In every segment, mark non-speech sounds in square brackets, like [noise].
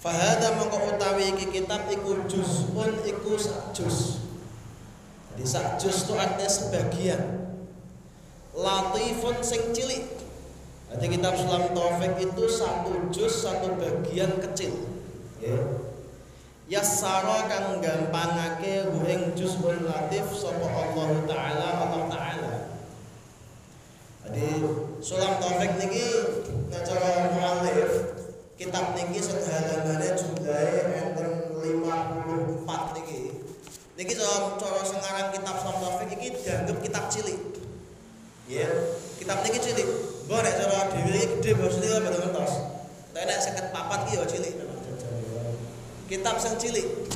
Fahada mongko utawi iki kitab iku juzun iku sak juz. Jadi sak juz itu artinya sebagian. Latifun sing cilik. Jadi kitab Sulam Taufik itu satu juz satu bagian kecil. Ya. Yassara kang gampangake hu ing juzul latif sapa Allah taala Allah taala. Jadi Sulam Taufik niki cara muallif kitab niki sing halamane jumlahe enten 54 niki. Niki cara sengaran kitab Taufik iki dianggap kitab cilik. Ya, kitab niki cilik. Mbok nek cara dhewe iki gedhe maksudnya apa ngertos. Nek nek 54 ki ya cilik. kitab sang cilik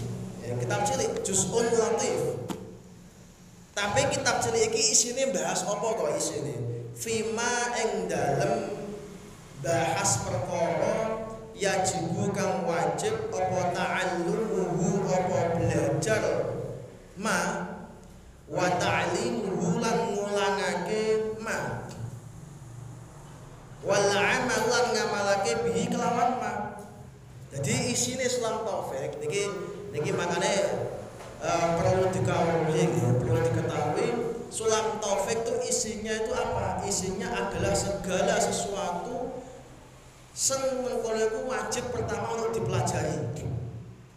ya, kitab cilik juz'un latif tapi kitab cilik iki isine bahas apa kok isine fima ing dalem bahas perkara yajibu kang wajib apa ta'allumuhu apa belajar? Ma wa ta'limuhu lan ngulangake ma. Wal amal lan ngamalake bihi kelawan ma. Jadi isine Islam Taufik niki niki makanya uh, perlu dikawali perlu diketahui. Sulam Taufik itu isinya itu apa? Isinya adalah segala sesuatu sing mengkono iku wajib pertama untuk dipelajari.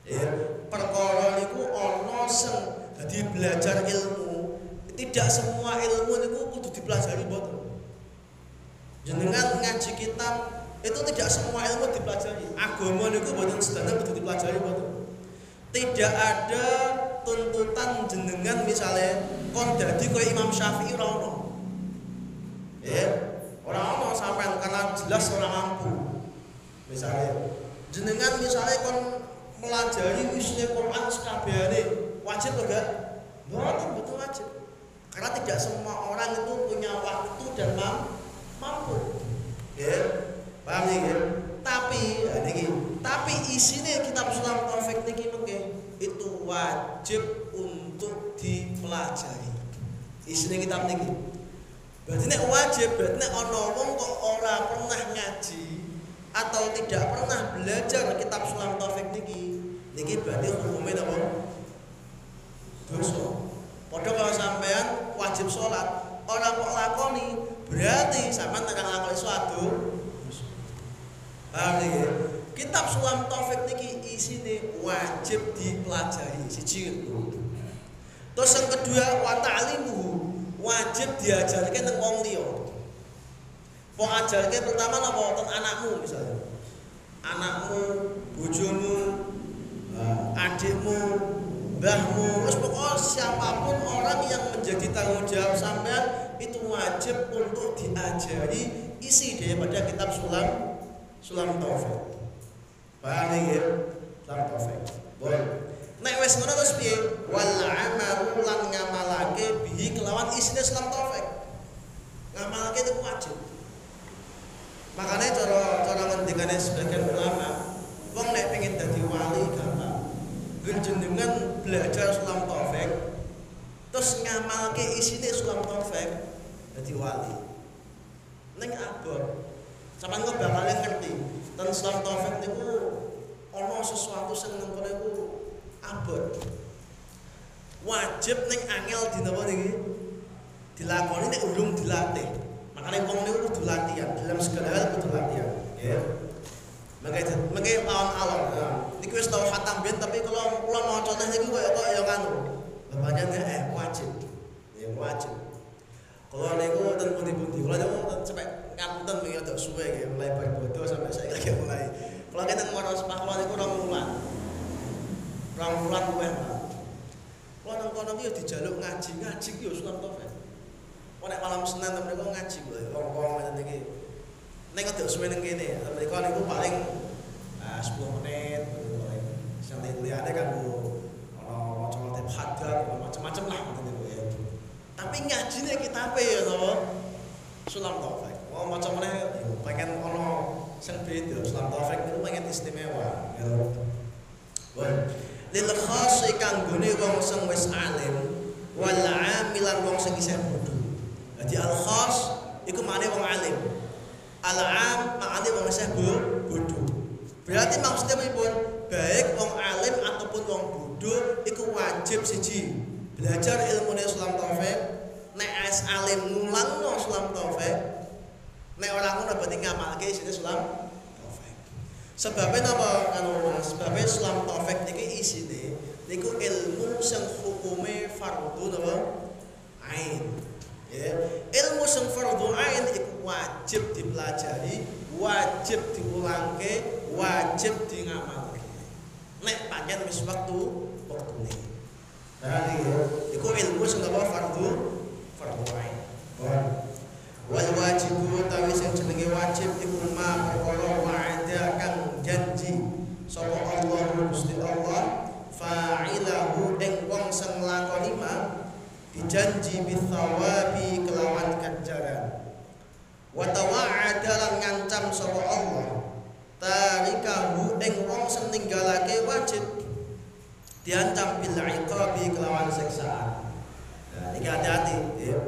Ya, perkara niku ana sing dadi belajar ilmu. Tidak semua ilmu niku kudu dipelajari mboten. Jenengan ngaji kitab itu tidak semua ilmu dipelajari. Agama niku mboten sedana kudu dipelajari mboten. Tidak ada tuntutan jenengan misalnya kon dadi koyo Imam Syafi'i ora ono. Ya, ora ono sampean karena jelas ora mampu. Misalnya jenengan misalnya kon melajari isinya Quran sekabehane wajib enggak? Bukan betul wajib. Karena tidak semua orang itu punya waktu dan mampu. Ya. Paham ya? Tapi ya tapi isinya kitab Sulam Taufik niki mengke itu wajib untuk dipelajari. Isinya kitab niki. Berarti nek wajib, berarti ana wong kok ora pernah ngaji atau tidak pernah belajar kitab Sulam Taufik niki, niki berarti hukumnya apa? Dosa. Padha kalau sampean wajib sholat, orang kok lakoni, berarti sampean nek lakoni suatu Paham? Kitab Sulam Taufik niki isine wajib dipelajari siji. Terus yang kedua wa ta'limu wajib diajarkan nang wong. Kok ajarke pertama napa ten anakmu misalnya. Anakmu, bojomu, adikmu, mbahmu, wis pokoknya siapa pun orang yang menjadi tanggung jawab sampean itu wajib untuk diajari isi daripada kitab Sulam Sulam Taufik. Paham ya? Sulam Taufik. Boleh. Nek wis ngono terus piye? Wal amalu lan bihi kelawan isine Sulam Taufik. Ngamalake itu wajib. Makanya cara cara ngendikane sebagian ulama, wong nek pengen dadi wali gampang. Genjenengan belajar Sulam Taufik terus ngamalke isine Sulam Taufik dadi wali. Ning abot Sampeyan kok bakal ngerti, ten Islam Taufik niku ana sesuatu sing nang kono iku abot. Wajib ning angel di napa niki? Dilakoni nek urung dilatih. Makanya wong niku kudu latihan, dalam segala hal kudu latihan, ya. Mangke mangke lawan alon. Niku wis tau khatam ben tapi kalau kula mau contoh niku koyo kok ya kanu. Bapaknya eh wajib. Ya wajib. Kalau niku ten pundi-pundi, kula niku sampai ngapunten wingi rada suwe nggih mulai bar bodo sampai saya lagi mulai. Kalau kita ngomong sepah kalau niku rong wulan. Rong wulan Pak. Kalau nang kono ki yo dijaluk ngaji, ngaji ki yo Sunan Taufik. Nek malam Senin temen niku ngaji kowe wong-wong ngene iki. Nek rada suwe ning kene, mereka niku paling uh, 10 menit paling. Sing liyane kanggo ana maca hadat macam-macam lah ngoten niku ya. Tapi ngajine kitabe ya to. Sulam Taufik. Oh macam mana pengen ono sing beda Islam Taufik itu pengen istimewa ya. Lil khas kanggone wong sing wis alim wal amilan wong sing isih. Jadi al khas iku maknane wong alim. Al am maknane wong isih bodho. Berarti maksudnya pun baik wong alim ataupun wong bodho iku wajib siji belajar ilmu Islam Taufik nek as alim ngulangno Islam Taufik Nek ora ngono berarti ngamalke isine sulam taufik. Sebabnya napa anu Mas? Sebabnya sulam taufik niki isine niku ilmu sing hukume fardhu napa? Ain. Ya, ilmu sing fardhu ain iku wajib dipelajari, wajib diulangke, wajib di ngamalke. Nek pancen wis waktu waktune. Nah, iku ilmu sing napa fardhu fardhu ain. wal wajibu utawi sing jenenge wajib iku ma perkara wa'ada kang janji sapa Allah Gusti Allah fa'ilahu ing wong sing nglakoni ma dijanji bithawabi kelawan ganjaran. Wa tawa'ada lan ngancam sapa Allah. Tarikahu ing wong sing ninggalake wajib diancam bil iqabi kelawan siksaan. Nah iki hati-hati ya.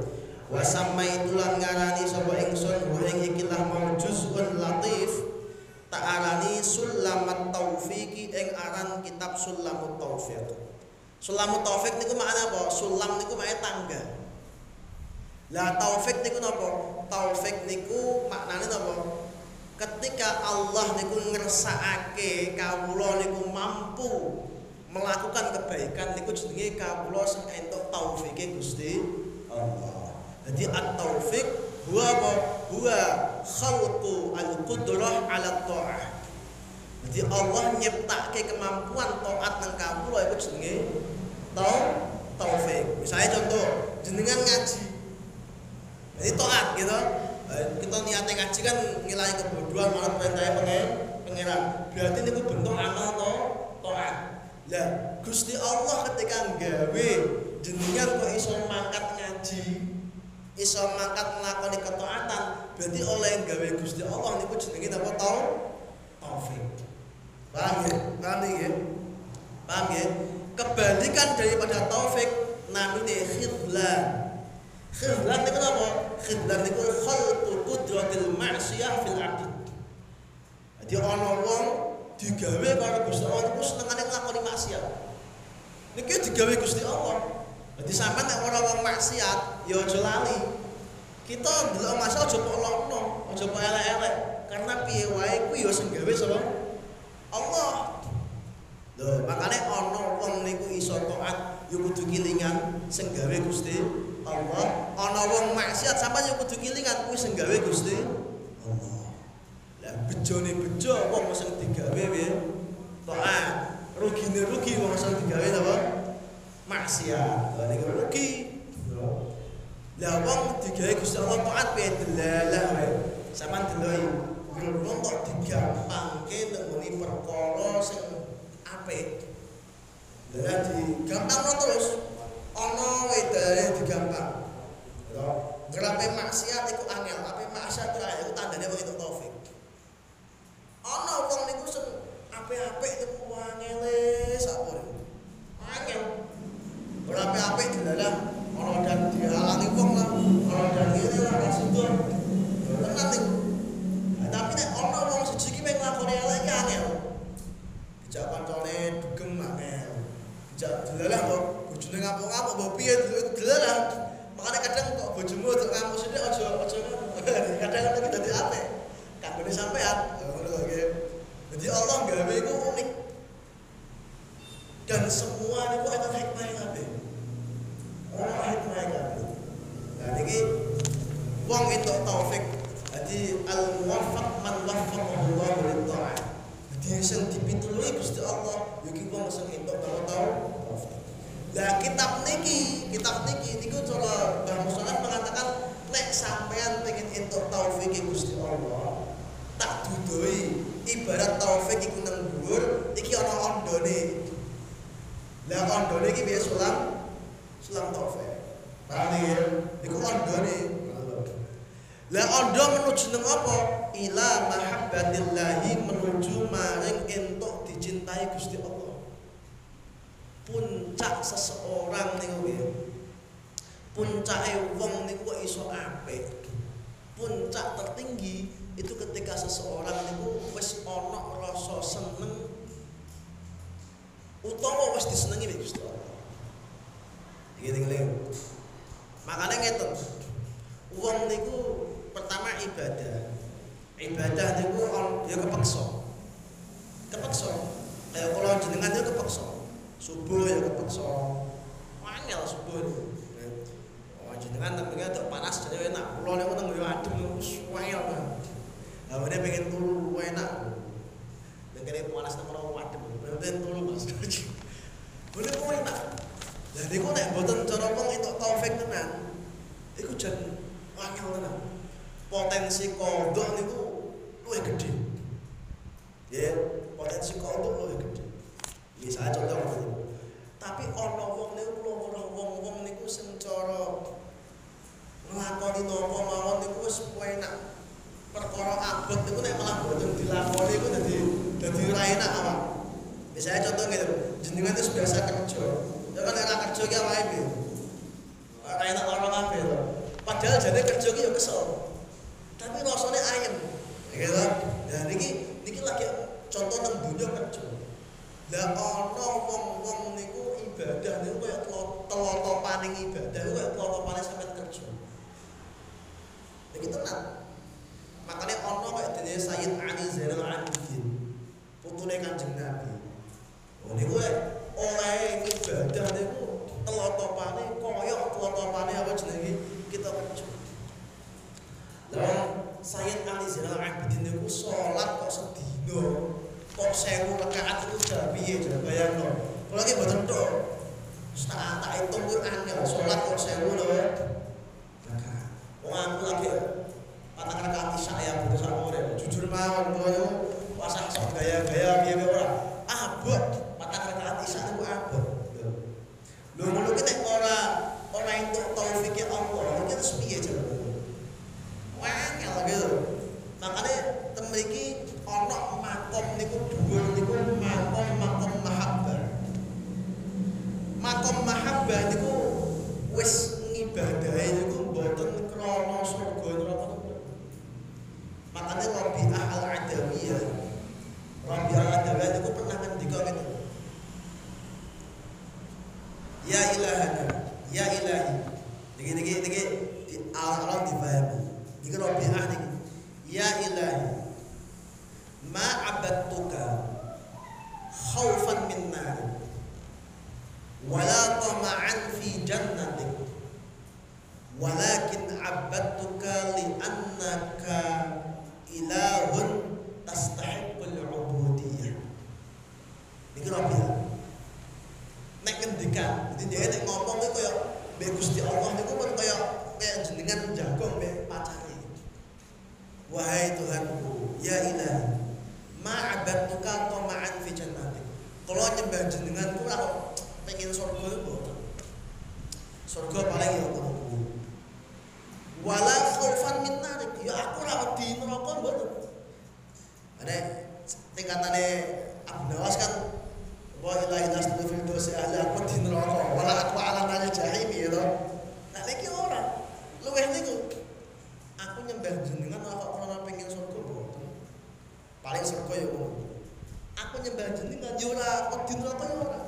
Wasamma itulan ngarani sapa ingsun wa ing ikilah mau juzun latif tak arani sulamat taufiki ing aran kitab sulamut taufik. Sulamut taufik niku makna apa? Sulam niku makna tangga. Lah taufik niku napa? Taufik niku maknane napa? Ketika Allah niku ngersakake kawula niku mampu melakukan kebaikan niku jenenge kawula sing entuk taufike Gusti Allah. Jadi at-taufik huwa apa? Huwa khalqu al-qudrah ala ta'ah. Jadi Allah nyiptake kemampuan taat nang kamu lho iku jenenge tau taufik. Misalnya contoh, jenengan ngaji. Jadi taat gitu. Kita niatnya ngaji kan nilai kebodohan malah perintahnya pengen pengeran. Berarti ini bentuk amal to taat. Lah, Gusti Allah ketika nggawe jenengan kok iso mangkat ngaji, iso mangkat nglakoni ketaatan, berarti oleh nggawe Gusti Allah niku jenenge apa tau? Taufik. Paham ya? Paham ya? Paham ya? Kebalikan daripada taufik namine khidlan. Khidlan niku apa? Khidlan niku khalqu qudratil ma'siyah fil 'abd. Jadi wong digawe karo Gusti Allah niku senengane nglakoni maksiat. Niki digawe Gusti Allah. Jadi sampean nek ora wong maksiat, ya aja lali. Kita ndelok masalah aja kok lokno, aja kok elek-elek. Karena piye wae kuwi ya sing gawe sapa? Allah. Lho, makane ana wong niku iso taat ya kudu kilingan sing gawe Gusti Allah. Ana wong maksiat sampean ya kudu kilingan kuwi sing gawe Gusti Allah. Lah bejone bejo wong sing digawe piye? Taat. Rugine rugi wong sing digawe apa? Maksiat. Lah niku rugi. Lah wong digawe Gusti Allah taat piye delalah wae. Sampeyan deloki Wong kok digampangke nemoni perkara sing apik. Lah digampangno terus ana wedane digampang. Ya, grape maksiat iku angel, tapi maksiat itu iku tandane wong itu taufik. Ana wong niku sing apik-apik niku angele sapur. Angel. Ora apik-apik dilalah ana dan dihalangi wong lah, ana dan ngene lah situ. Tenan niku. Tapi nek ana wong siji ki pengen nglakoni elek ki angel. Dijak kancane dugem angel. Dijak delalah kok bojone ngamuk-ngamuk mbok piye delalah. Makanya kadang kok bojomu untuk ngamuk sithik aja [laughs] aja kadang kadang dadi apik. Kanggone sampean. Ngono nggih. Jadi Allah gawe iku unik. Dan semua niku ana hikmah kabeh. Ora hikmah kabeh. Nah niki wong entuk taufik jadi al muwaffaq man waffaqahu Allah lit ta'ah. Jadi sing dipitulungi Gusti Allah iki wong sing entuk tau Lah kitab niki, kitab niki niku cara Mbah Musolat mengatakan nek sampean pengen entuk taufik Gusti Allah, tak dudoi ibarat taufik iku nang dhuwur, iki ana ondone. Lah ondone iki biasa sulam sulam taufik. Paham ya? Iku ondone. Lah ondo menuju nang apa? Ila mahabbatillahi menuju maring entuk dicintai Gusti Allah. Puncak seseorang niku ya. Puncake wong niku kok iso apik. Puncak tertinggi itu ketika seseorang niku wis ana rasa seneng utawa wis disenengi mek Gusti Allah. Iki tinggal Makanya ngeten. Wong niku pertama ibadah. Ibadah niku ya kepeksa. Kepeksa. Kayak kalau jenengan ya kepeksa. Subuh ya kepeksa. Wangel subuh niku. Oh jenengan tapi ada panas jadi enak. Kulo niku nang yo adem banget. Lah ini pengen turu enak. Dengerin panas nang ora adem. Pengen turu Mas. [laughs] Boleh kok enak. Lah niku nek mboten cara wong entuk taufik tenan. Iku jan wangel tenan. Potensi kodok niku luwih gede. Ya, potensi kodok luwih gede. Iki saya contoh ngoten. Tapi ana wong niku kula wong-wong niku sing cara nglakoni napa mawon niku wis enak. Perkara abot niku nek malah mboten dilakoni iku dadi dadi ora enak awak. Misalnya contoh gitu, jenengan itu biasa kerja, ya kan era kerja ki awake piye? Ora enak lara kabeh. Padahal jane kerja ki ya kesel. Tapi rasane ayem. Gitu. Nah niki niki lagi contoh nang dunya kerja. Lah ana wong-wong niku ibadah niku kaya telotopaning ibadah niku kaya telotopane sampean kerja. Niki tenan. Makanya ana kaya dene Sayyid Ali Zainal Abidin. Putune Kanjeng Nabi. Oh niku oleh ibadah niku telotopane kaya telotopane apa jenenge lah Sayyid Ali Zainal Abidin itu sholat kok sedino? Kok sewu rekaat itu jalan piye jalan bayang no kalau ini betul dong setelah tak itu Quran ya sholat kok sewu loh ya. nah, maka aku lagi ya, patah rekaat isya ya butuh sama jujur mawon koyo puasa sok gaya-gaya biar orang abot patah rekaat isya itu abot. Lo mulu kita ora ora itu taufiknya Allah. Kita sepi aja gitu. Makanya memiliki onok makom niku dua niku makom makom mahabbah makom mahabbah niku wis ngibadahi niku mboten krana surga neraka makanya Rabi'ah al-Adawiyah Rabi'ah al-Adawiyah niku pernah ngendika ngene. Ya ilahana, ya ilahi. Dikit-dikit dikit di alam dipahami niki Rabi'ah niki ya ilahi ma abadtuka khaufan min nar wala tama'an fi jannatik walakin abadtuka li annaka ilahun tastahiqul ubudiyah. Niki Rabi'ah nek ngendikan jadi dia nek ngomong itu kayak mbek Allah niku kan kayak kayak jenengan jagung mbek wahai Tuhanku ya ilahi ma abadtuka tama'an fi jannatik. Kalau nyembah jenengan ku ora kok pengen surga itu surga paling ya kono kuwi wala min narik. Ya aku ora wedi neraka mboten ada Abu Nawas kan wa ilahi nasdu fil dosi ahli aku di neraka. Wala aku ala nanya jahim ya to nah niki ora luweh niku. aku nyembah jenengan kok ora pengen surga mboten paling surga ya aku nyembah jenengan ya ora wedi neraka ya ora.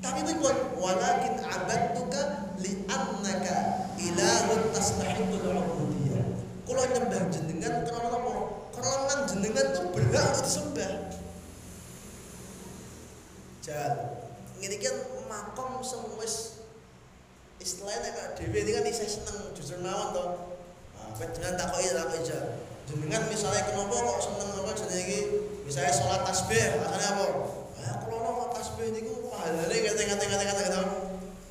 Tapi itu buat walakin abadtuka li annaka ilahun tastahiqul ubudiyah. Kalau nyembah jenengan karena apa? Karena jenengan tuh berhak disembah. Jal, ini kan makom semwis istilahnya kayak dewi ini kan isih seneng jujur mawon toh. Jenengan takoki takoki jal. Jenengan misalnya kenapa kok seneng apa jenenge misalnya sholat tasbih, asalnya apa? Ah, kalau ono tasbih niku pahalane kate kate kate kate kate.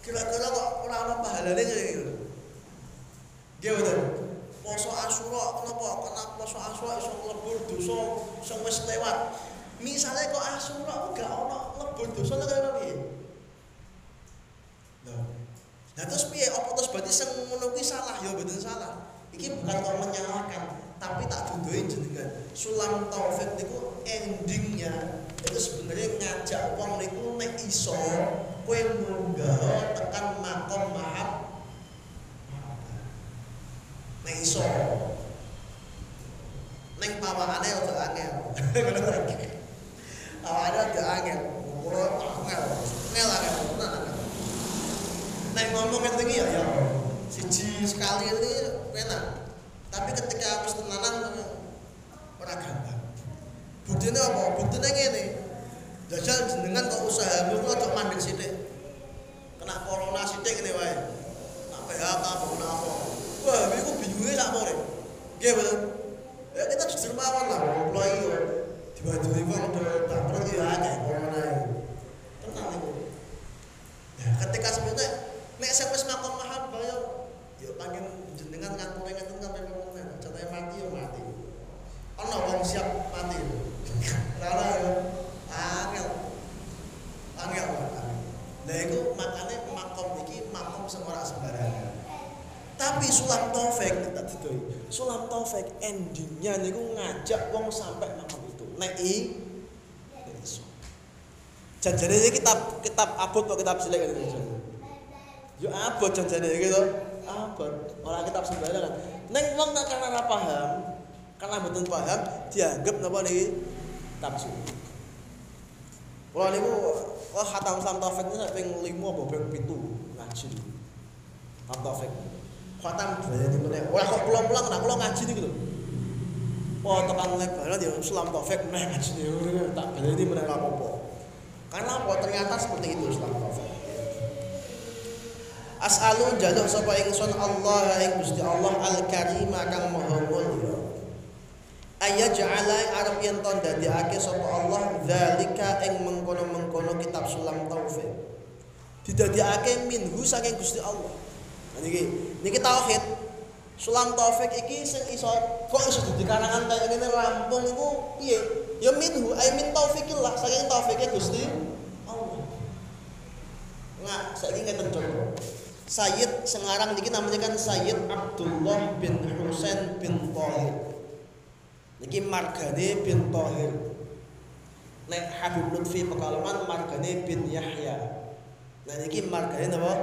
Kira-kira kok ora ono pahalane gitu. Nggih betul. Poso Asyura kenapa? Karena poso Asyura iso nglebur dosa sing wis lewat. Misalnya kok Asyura kok gak ono lebur dosa lha kaya piye? Nah. Terus piye? Apa terus berarti sing ngono salah? Ya mboten salah. Iki bukan kok menyalahkan, tapi tak duduhin jenengan. Sulam taufik niku endingnya itu sebenarnya ngajak wong niku nek iso kowe munggah tekan makom mahab nek iso. Ning pawakane aja angel. [laughs] Awake aja angel. Kulo angel. Angel angel. Nek ngomong iki ya ya. Siji sekali ini enak. Tapi ketika wis tenanan ora gampang. Budine apa? Budine ngene. Jajal jenengan kok usahamu kok aja mandek sithik? Kena corona sithik ngene wae. Nak PHK apa apa wah iku bingungnya sak more nggih betul ya kita jujur mawon lah iya tiba-tiba kok tak perlu ya akeh corona itu tenang itu ya ketika sebenarnya nek wis makom mahal bayo ya panggil jenengan ngapure ngeten sampai ngomong contohnya mati ya mati ana wong siap mati [laughs] ora ya angel angel Nah itu makanya makom iki makom ora sembarangan. Tapi sulam taufik tak didoi. Sulam taufik endingnya niku ngajak wong sampai makom itu. Nek i. Janjane iki kitab kitab abot kok kitab cilik gitu. Yo abot janjane iki to. Abot. Ora kitab sembarangan. Ning wong nek karena ora paham, karena mboten paham dianggap napa niki suci. Kalau niku wah khatam Islam Taufik ini sampai lima apa ping pitu ngaji. Islam Taufik. Khatam dua ini meneh. Ora kok pulang-pulang nak kula ngaji niku lho. Wah tekan lebaran ya Islam Taufik meneh ngaji niku tak baleni meneh apa-apa. Karena apa ternyata seperti itu Islam Taufik. As'alu jaluk sapa ingsun Allah ing Gusti Allah Al-Karim kang Maha Mulya. ayaj'ala arep yen to ndadekake sapa Allah zalika ing mengkono-mengkono kitab sulam taufik didadekake minhu saking Gusti Allah. Nah, niki niki tauhid. Sulam taufik iki sing iso kok iso dadi karangan kaya ngene? Rampung iku piye? Ya minhu ay min taufikillah saking taufike Gusti Allah. Nggak saiki ngeten contoh Sayyid Sengarang niki namanya kan Sayyid Abdullah bin Husain bin Thahir Niki margane bin Tohir. Nek Habib Lutfi Pekalongan margane bin Yahya. Nah niki margane napa?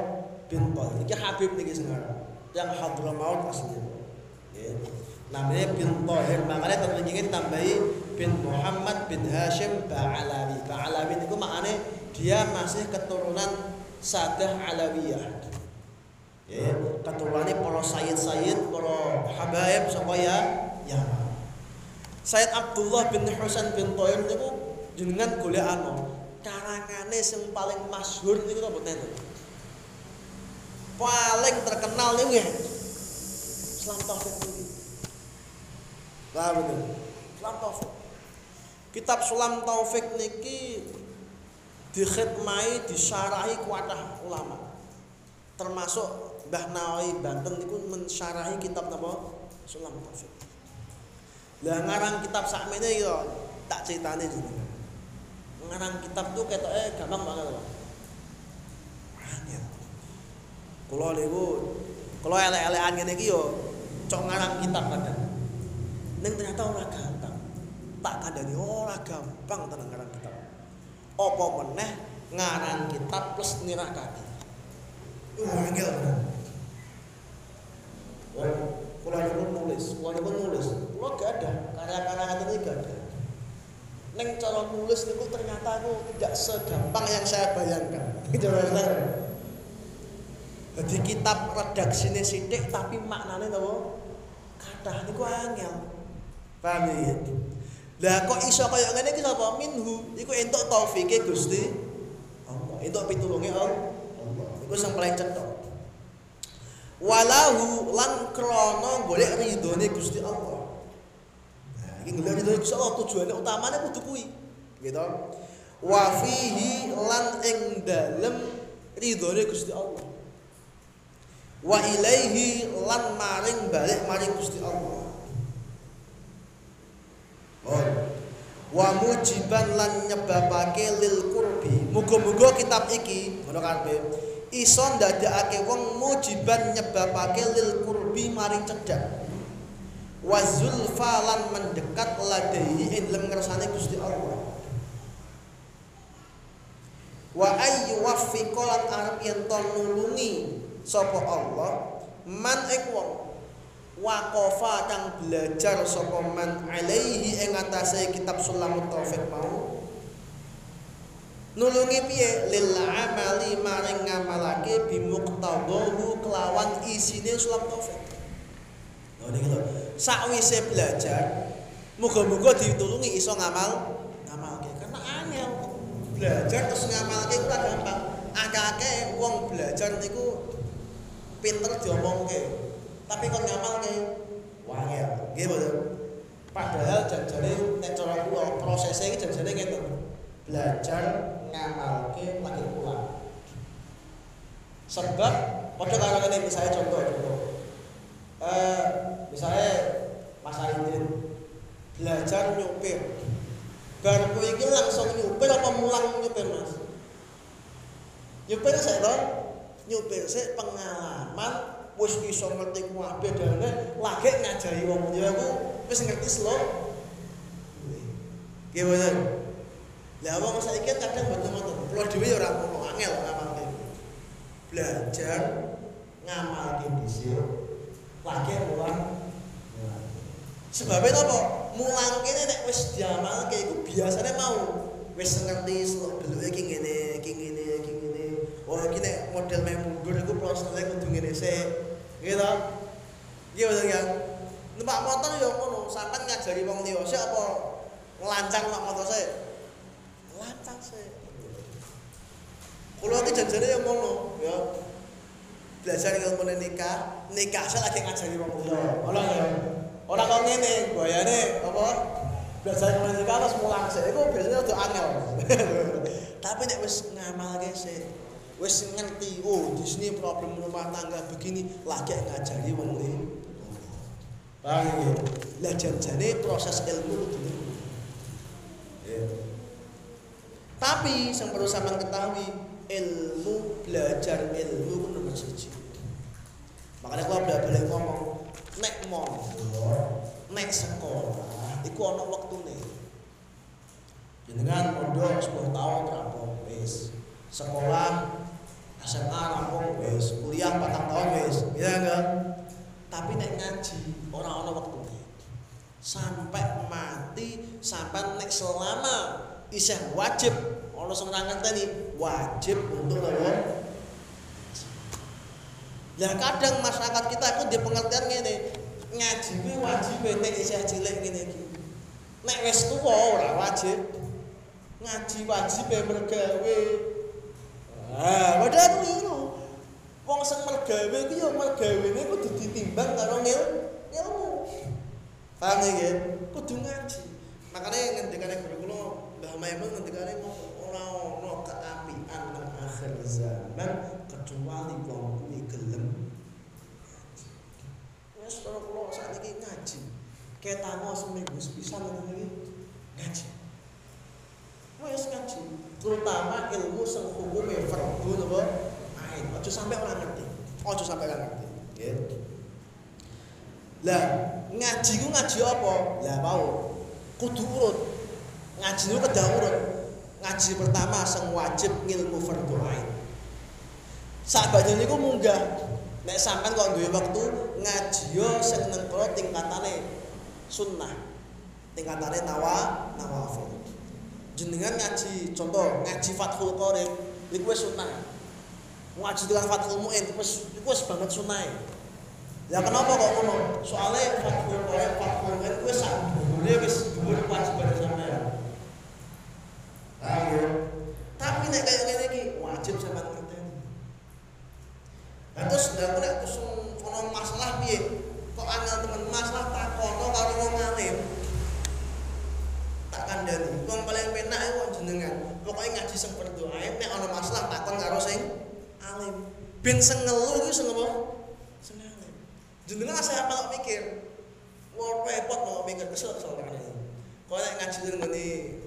Bin Tohir. Niki Habib niki sekarang. Yang Hadramaut aslinya. Ya. Namanya bin Tohir. Makanya teman ini tambahi bin Muhammad bin Hashim Ba'alawi. Ba'alawi niku maknanya dia masih keturunan Sadah Alawiyah. Ya, para sayyid-sayyid, para habaib sapa ya Yaman. Sayyid Abdullah bin Husain bin Toyir niku jenengan golekano karangane sing paling masyhur niku apa nenten? Paling terkenal niku ya Islam Taufik ini. Lah bener. Islam Taufik. Kitab Sulam Taufik niki dikhidmai, disyarahi kuatah ulama. Termasuk Mbah Nawawi Banten niku mensyarahi kitab napa? Sulam Taufik. Lah ngarang kitab sakmene yo tak critane jenengan. Ngarang kitab tuh ketoke gampang banget loh. Angel. Kula niku kula elek-elekan ngene iki yo cok ngarang kitab kadang. Ning ternyata ora gampang. Tak kandhani ora gampang tenan ngarang kitab. Apa meneh ngarang kitab plus nirakake. Uh, angel tenan. Wah, kula nyuwun nulis, kula nyuwun nulis. Kula gak ada karya-karya iki gak ada. Neng cara nulis niku ternyata aku tidak segampang yang saya bayangkan. Gitu Jadi kitab redaksine sithik tapi maknane napa? Kathah niku angel. Paham ya? Lah kok iso kaya ngene iki sapa? Minhu. Iku entuk taufike Gusti Allah. Entuk pitulunge Allah. Iku sing paling cetha. Walahu lan krana golek ridhone Gusti Allah. Nah, iki golek ridhone Gusti Allah tujuane utamane kudu kuwi. Gitu. Wa fihi lan ing dalem ridhone Gusti Allah. Wa ilaihi lan maring balik maring Gusti Allah. Oh. Wa mujiban lan nyebabake lil qurbi. Muga-muga kitab iki ngono karepe iso ndadekake wong mujiban nyebabake lil qurbi maring cedhak. Wa zulfa lan mendekat ladaihi ing dalem ngersane Gusti Allah. Wa ayyu waffiqa lan arep yen nulungi sapa Allah man ing wong waqafa kang belajar sapa man alaihi ing atase kitab Sulamut Taufik mau nulungi piye? Lil amali maring ngamalake bimuqtadahu kelawan isine Sulam Taufik. Lho niki lho sakwise belajar muga-muga ditulungi iso ngamal ngamalke. Karena angel belajar terus ngamalke ku gampang. Akeh-akeh wong belajar niku pinter diomongke tapi kon ngamalke? Wangel. Nggih mboten padahal janjane nek cara kula prosesnya iki janjane ngeten belajar ngamalke lagi pulang sebab padha karo ngene misalnya contoh contoh. Eh misalnya Mas Aidin belajar nyupir. Bar kowe iki langsung nyupir apa mulang nyupir Mas? Nyupir sik to nyupir sik pengalaman wis iso ngerti kabeh dalane lagi ngajari wong. Liya aku wis ngerti slow. Mboten lah wong saiki kadang mboten ngoten? Kula dhewe ya ora ngono angel ngamalke belajar ngamalke dhisik lagi mulang sebabnya apa? Mulang kene nek wis diamalke iku biasane mau wis ngerti slow dulu iki ngene iki ngene iki ngene. Oh iki nek model meh mundur iku prosesnya kudu ngene sik. Gitu iya betul ya numpak motor ya ngono sampean ngajari wong liya. Sik apa? Nglancang numpak motor sik nglancang sik kula iki janjane ya ngono ya. Belajar ilmu nikah. Nikah sik lagi ngajari wong liya ora ya. Ora kok ngene bayane apa? Belajar ilmu nikah terus mulang sik iku biasanya udah angel. [laughs] Tapi nek wis ngamalke sik wis ngerti oh di sini problem rumah tangga begini lagi ngajari wong liya paham ya? Lah janjane proses ilmu itu ya. Tapi yang perlu sampean ketahui ilmu belajar ilmu nomor siji. Makanya kalau belajar balik ngomong nek mondok nek sekolah iku ana wektune. Jenengan mondok 10 tahun rampung wis. Sekolah SMA rampung wis, kuliah 4 tahun wis, ya enggak? Tapi nek ngaji ora ana wektune. Sampai mati, sampai nek selama isih wajib ana sing ngerteni, wajib untuk apa? Lah kadang masyarakat kita itu di pengertian ngene, ngaji kuwi wajib nek isih cilik ngene iki. Nek wis tuwa ora wajib. Ngaji wajib mergawe. Ah, padahal keliru. Wong sing mergawe ku ya mergawene kudu ditimbang karo ngil ilmu. Paham ya? Kudu ngaji. Makanya ngendikane guru kula Mbah Maimun ngendikane ora ono keapian nang akhir zaman kecuali wong kuwi gelem. Wis karo kula sakniki ngaji. Ketamo seminggu sepisan iki ngaji. Wis ngaji. Terutama ilmu sing hukume fardu napa ain. Aja sampai ora ngerti. Aja sampai ora ngerti. Nggih. Lah ngaji ku ngaji apa? Lah mau kudu urut ngaji ku kedah urut. Ngaji pertama sing wajib ngilmu fardhu ain. Sahabat niku munggah. Nek sampean kok duwe wektu ngaji yo sing nengkro tingkatane sunnah. Tingkatane nawa nawafil. Jenengan ngaji contoh ngaji Fathul Qorib niku wis sunnah. Ngaji dengan Fathul Muin wis iku wis banget sunnah. Ya kenapa kok ngono? Soale Fathul Qorib Fathul Muin kuwi sak dhuwure wis dhuwur kewajiban. Ayo. Tapi nek kaya ngene iki wajib sampean ngerteni. Lah terus ndak nek terus ono masalah piye? Kok angel temen masalah takono karo wong alim. Tak kandhani. Wong paling penak iku jenengan. Pokoke ngaji sing berdoa nek ono masalah takon karo sing alim. Ben sing ngelu iku sing apa? Sing alim. Jenengan saya apa mikir? Wah repot mau mikir kesel kesel ini. Kalau nek ngaji ngene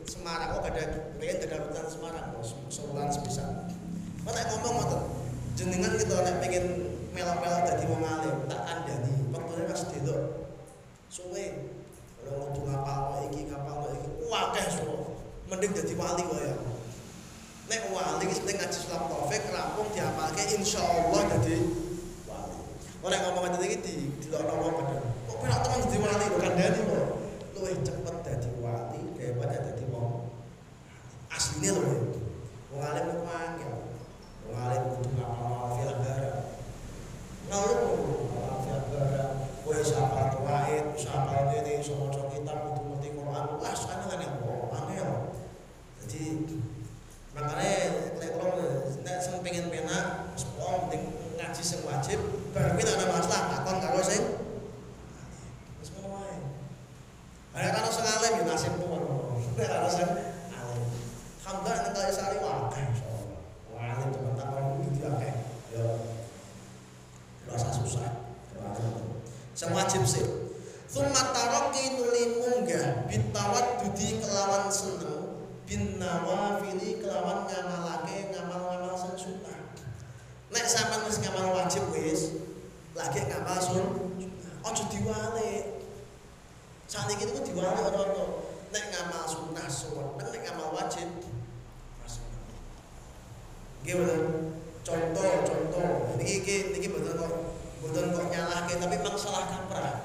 Semarang kok ada pengen ada rutan Semarang kok sebulan sebisa. Kok nek ngomong ngoten. Jenengan gitu nek pengen melok-melok dadi wong alim, tak kandhani. Wektune pas delok suwe. Kalau kudu ngapal iki ngapal iki akeh suwe. Mending dadi wali wae ya. Nek wali penting ngaji Islam taufik rampung diapalke insyaallah dadi wali. Nek ngomong ngoten iki di dilokno wong padha. Kok penak temen dadi wali kok kandhani kok. Luwih cepet daripada dadi wong asline lho. Wong alim kok angel. Wong alim kudu. Kowe sapa sapa dene iso maca kitab Quran. Wah, kan kok angel. Jadi makanya kula nek sing pengen penak, wong ngaji sing wajib, bar kuwi masalah takon karo sing ya. Nek ana sing alim. Alhamdulillah nek kaya sari wae insyaallah. Wah, alim teman takon kudu akeh. Ya. Rasa susah. Sing wajib sih. Tsumma taraqi nuli munggah bitawat dudi kelawan seneng bin nawafili kelawan ngamalake ngamal-ngamal sing sunnah. Nek sampean wis ngamal wajib wis, lagi ngamal sun, aja diwalik. Saniki itu diwalik ora-ora. Nek ngamal sunnah sunnah, nek ngamal wajib betul. Contoh, contoh. Niki iki niki betul kok boten kok nyalahke tapi memang salah kaprah.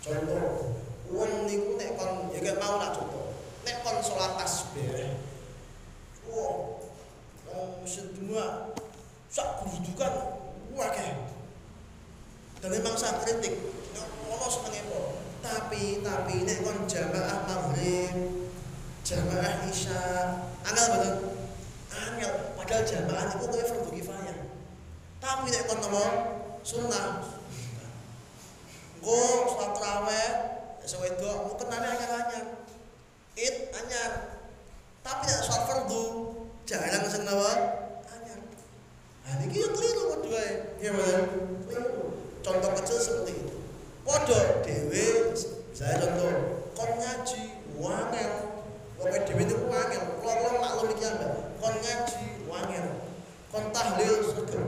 Contoh, wong niku nek kon ya gak mau lah contoh. Nek kon salat tasbih. Wah, wong sedua sak kedudukan akeh. Dan memang saya kritik, ono senenge po. Tapi tapi nek kon jamaah maghrib, jamaah isya, angel betul. Angel, padahal jamaah itu kowe fardu kifayah. Tapi nek kon nopo sunnah. Go salat sing wedok mau kenane anyar-anyar. Id anyar. Tapi nek salat fardu jarang sing napa? Anyar. Nah niki yo keliru. Nggih mboten? Keliru. Contoh kecil seperti itu. Padha dhewe saya contoh kon ngaji wangel. Wong dhewe niku wangel. Kula-kula maklum iki ambek. Kon ngaji wangel. Kon tahlil sregep.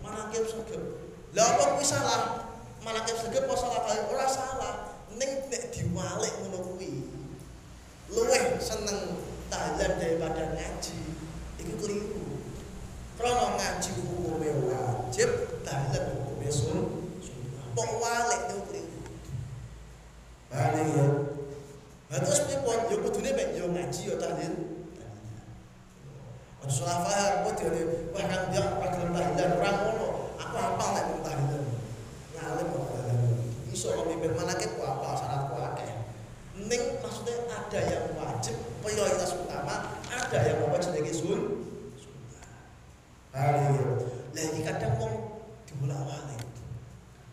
Manakib sregep. Lah apa kuwi salah? Manakib sregep apa salah kali? Ora salah. Ning nek diwalik ngono kuwi. Luwih seneng tahlil daripada ngaji. Iku keliru. Karena ngaji hukumnya wajib, tahlil hukumnya sun. pong walik niku kliru. Bali ya. Lah terus pripun yo ya, kudune mek yo ngaji yo tahlil. Aja salah paham kok dene wah kan dia pagel dan ya, ora ngono. Aku apa lagi mung tahlilan. Ngalim kok dalan. Iso memimpin manakib kok hafal syarat kok akeh. Ning maksudnya ada yang wajib prioritas utama, ada yang wajib jenenge sun. Bali ya. Kadang wong dibolak-balik.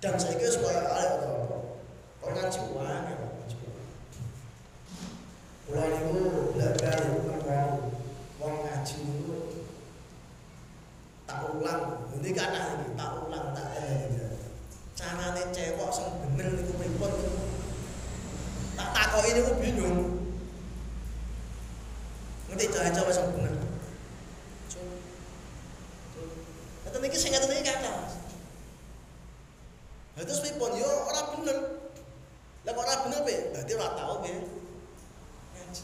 Dan saya kira supaya ada apa? Uang ya, ngaji uang. Uang itu belajar itu kan uang ngaji itu tak ulang. Ini kata ini tak ulang tak ada. Carane cewek sing bener niku pripun. Tak takoki niku bingung. Ngerti cara cewek sing bener. Itu niki sing ngaten iki kata. Lah terus pripun yo ora bener. Lah kok ora bener pe? Berarti ora tau pe. Ngaji.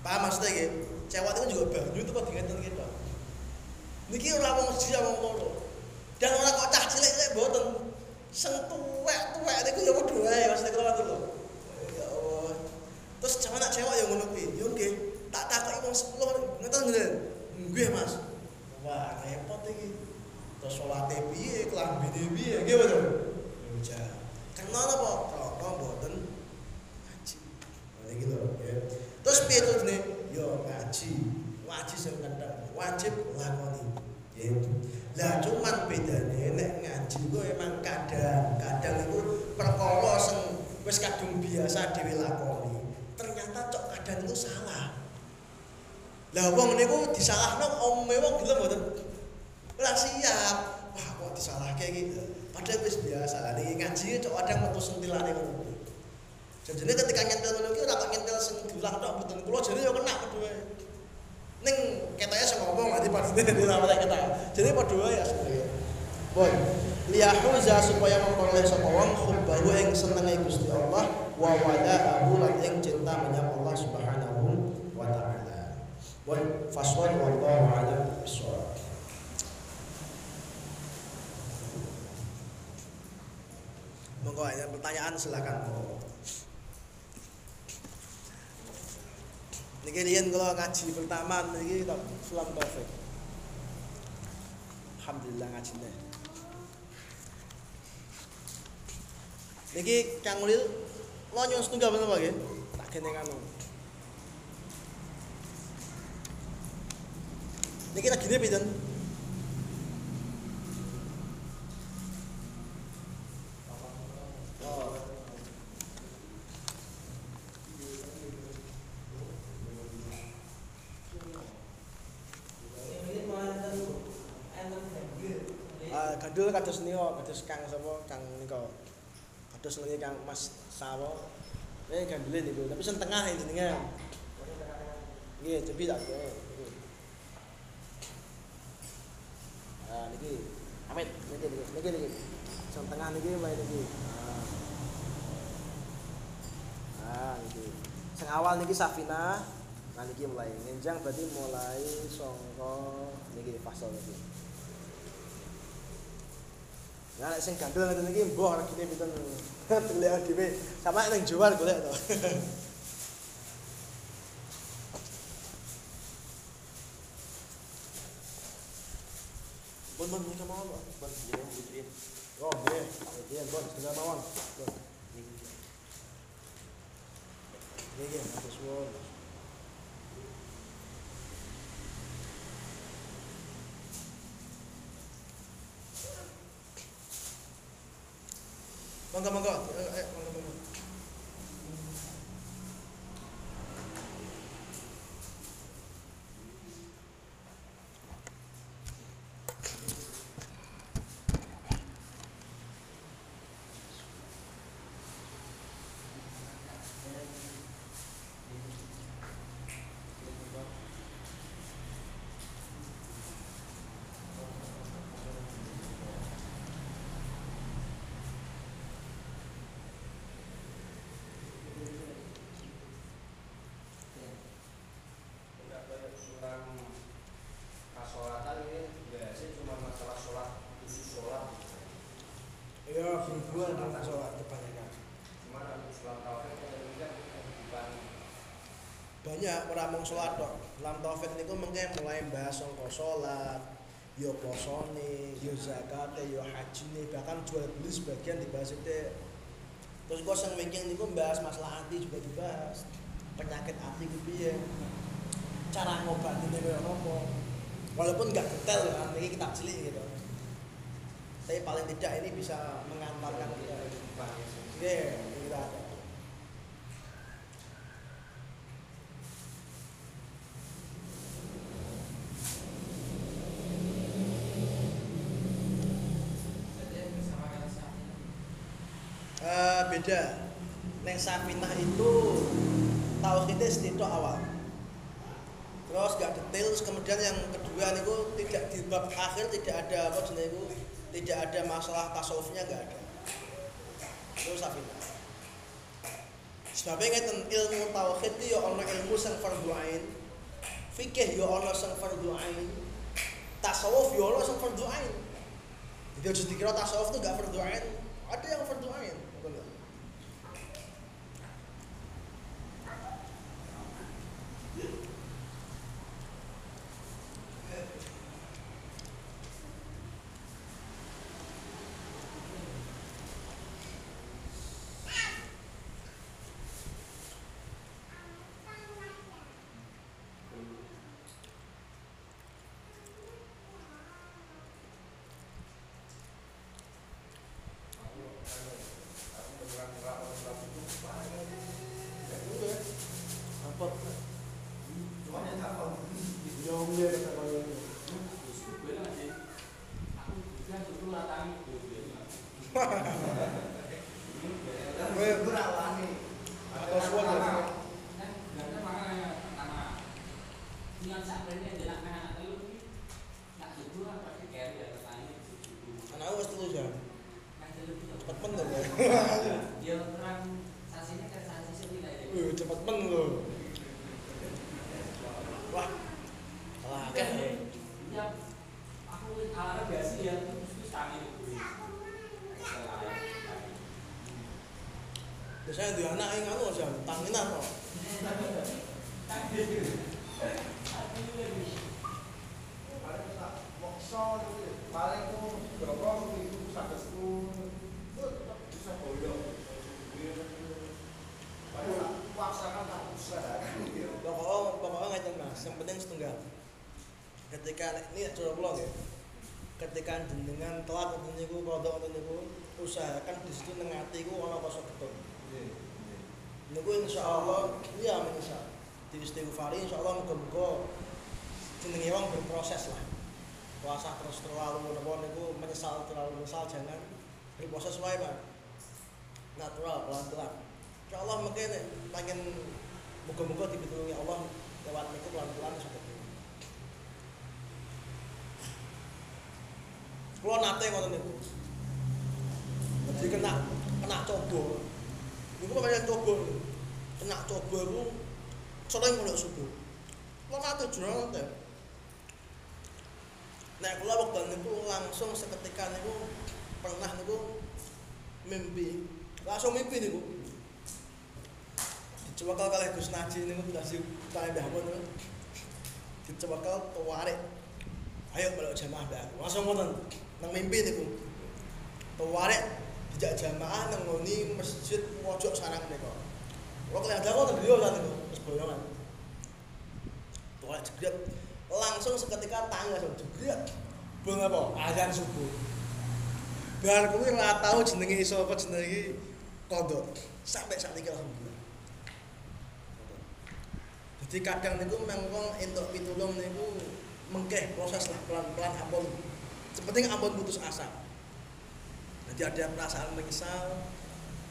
Paham maksudnya iki? Cewek itu juga baru itu kok dingerti kita. Niki ora wong siji wong loro. Dan ora kok cah cilik-cilik mboten. Sing tuwek-tuwek niku ya padha wae maksudnya kula ngoten lho. Ya Allah. Terus jaman nak cewek ya ngono kuwi. Yo nggih, tak takoki wong 10 ngeten ngeten. Nggih, Mas. Wah, repot iki. Terus salate piye, klambine piye, nggih betul. Ya, kenal apa? Krono mboten ngaji. Nah, iki ya. Terus piye terus nih? Yo ngaji. Wajib sing kendang, wajib lakoni. Ya. Lah cuman bedane nek ngaji ku emang kadang kadang itu perkara sing wis kadung biasa dhewe lakoni. Ternyata cok kadang itu salah. Lah wong niku disalahno omume wong gelem mboten? Ora siap. Wah, kok disalahke iki. Padahal wis biasa. Lah niki ngaji cok kadang metu sentilane ngono. Jajane ketika nyentil ngono iki ora kok nyentil sing diulang tok mboten. Kula jane yo kena kedue. Ning ketoknya sing ngomong nanti [laughs] ora kita. Jadi padha wae asline. Boy, liyahuza supaya memperoleh sapa wong hubbahu ing senenge Gusti Allah wa wada'ahu lan ing cinta menyang Allah Subhanahu wa taala. Boy, faswad wallahu a'lam bishawab. Monggo pertanyaan silakan. Niki riyen kula ngaji pertama niki Sulam Taufik. Alhamdulillah ngajine. Niki Kang Ulil lo nyuwun setunggal bener Pak nggih? Tak gene kanu. Niki gene pinten? Oh. Gandul kados nika, kados Kang sapa? Kang nika. Kados ngene Kang Mas Sawo. Eh gandule niku, tapi sing tengah ini jenengan. Nggih, cepi tak kowe. Ah, niki. Amit, niki niki, niki niki. Sing tengah niki wae niki. Ah. Ah, niki. Sing awal niki Safina. Nah niki mulai ngenjang berarti mulai sangka niki fasal niki. Nah, nek sing gandul ngene iki mbah regine pinten. [laughs] Golek dhewe. Sama ning jual golek to. Bon bon mereka mau bon bon dia dia. Oh, dia. Dia bon sudah mawon. Bon. Ini dia, 芒果芒果诶 kasolatan ini biasanya cuma masalah sholat khusus sholat Ya, berhubungan dengan sholat kebanyakan. cuma untuk sholat taufik yang bukan Banyak orang mau sholat dok. Lam taufik niku mengke mulai bahas sangka sholat, yo posone, yo zakate, yo hajine, bahkan jual beli sebagian dibahas itu. Terus kok sing wingking niku bahas masalah hati juga dibahas. penyakit hati ku piye cara ngobatinnya kayak apa walaupun nggak detail kan ini kitab cilik gitu. Tapi paling tidak ini bisa mengantarkan kita. Iya, ini kita ada. Eh, beda. Neng Safinah itu tauhidnya sedikit awal detail terus kemudian yang kedua itu tidak di bab akhir tidak ada apa jenis itu tidak ada masalah tasawufnya nggak ada. Itu Safinah sebabnya ngeten ilmu tauhid itu ya ono ilmu sing fardhu ain fikih ya ono sing fardhu ain tasawuf ya ono sing fardhu ain. Jadi aja dikira tasawuf itu gak fardhu ain ada yang fardhu ain Ngoten lho. Apa? Yang dia kata kalau Gue Atau suara Anak wis telu jam. Cepet men lho. Wih, cepet men lho. Wah. Lah akeh. Biasanya di anak yang anu jam tanginan kok. yang penting setunggal. Ketika ini curah pulang ya. Ketika jenengan telat ngoten niku kodok ngoten niku usahakan di situ nang ati ku ana kosok betul. Niku insyaallah iya menyesal. Di istighfari insyaallah muga-muga jenenge wong berproses lah. Puasa terus terlalu napa niku menyesal terlalu menyesal jangan berproses wae, Pak. Natural pelan-pelan. Insyaallah mungkin pengen muga-muga dipitulungi Allah lewat niku pelan-pelan iso ketemu. Kulo nate ngoten niku. Jadi kena kena coba. Niku kaya coba. Kena coba iku sore mulai subuh. Kulo nate jurang nate. Nek kula wekdal niku langsung seketika niku pernah niku mimpi. Langsung mimpi niku. Dicewakal kalih Gus Naji niku dasi kalih Mbah Mun niku. Dicewakal tawarik. Ayo melok jamaah Mbah. Langsung ngoten nang mimpi niku. Tawarik dijak jamaah nang ngoni masjid pojok sarang niku. Kula kelihatan kok tenggelam kan niku, wis boyongan. Tawarik jegret langsung seketika tangan langsung jegret. Bang apa? Azan subuh. Bar kuwi ora tau jenenge iso apa jenenge iki kondok. Sampai saat ini alhamdulillah. Jadi kadang niku memang wong entuk pitulung niku mengkeh proses lah pelan-pelan ampun. Sepenting ampun putus asa. Jadi ada perasaan menyesal,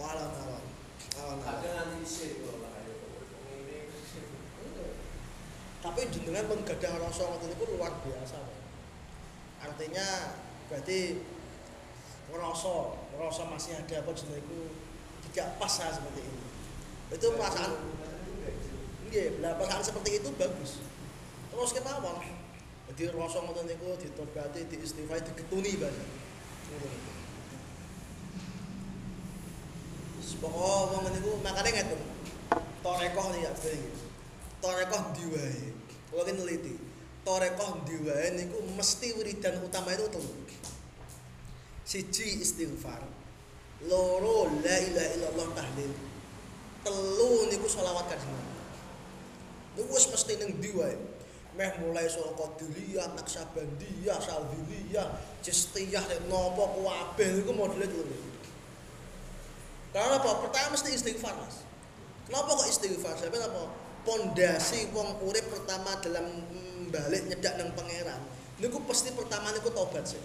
Walau nawan. Kadang nanti sih kalau lah ayo ini Tapi jenengan pun gadah rasa ngoten niku luar biasa. Artinya berarti ngerasa, ngerasa masih ada apa jenenge iku tidak pas saya seperti ini. Itu perasaan Nggih, lah perasaan seperti itu bagus. Terus kemawon. Jadi rasa ngoten niku ditobati, diistighfar, digetuni bahasa. Ngoten pokok wong niku makane ngeten. Torekoh ya iki. Torekoh ndi wae. Kula ki neliti. Torekoh ndi wae niku mesti wiridan utama itu telu. Siji istighfar. Loro la ilaha illallah tahlil. Telu niku sholawat kanjeng. Niku wis mesti ning ndi wae. Meh mulai saka Qadiriyah, Naksabandiyah, Salbiliyah, Cistiyah, nopo kuwabeh niku modele telu. Karena apa? Pertama mesti istighfar, Mas. Kenapa kok istighfar? Sebab apa? Pondasi wong urip pertama dalam balik nyedak nang pangeran. Niku pasti pertama niku tobat sih.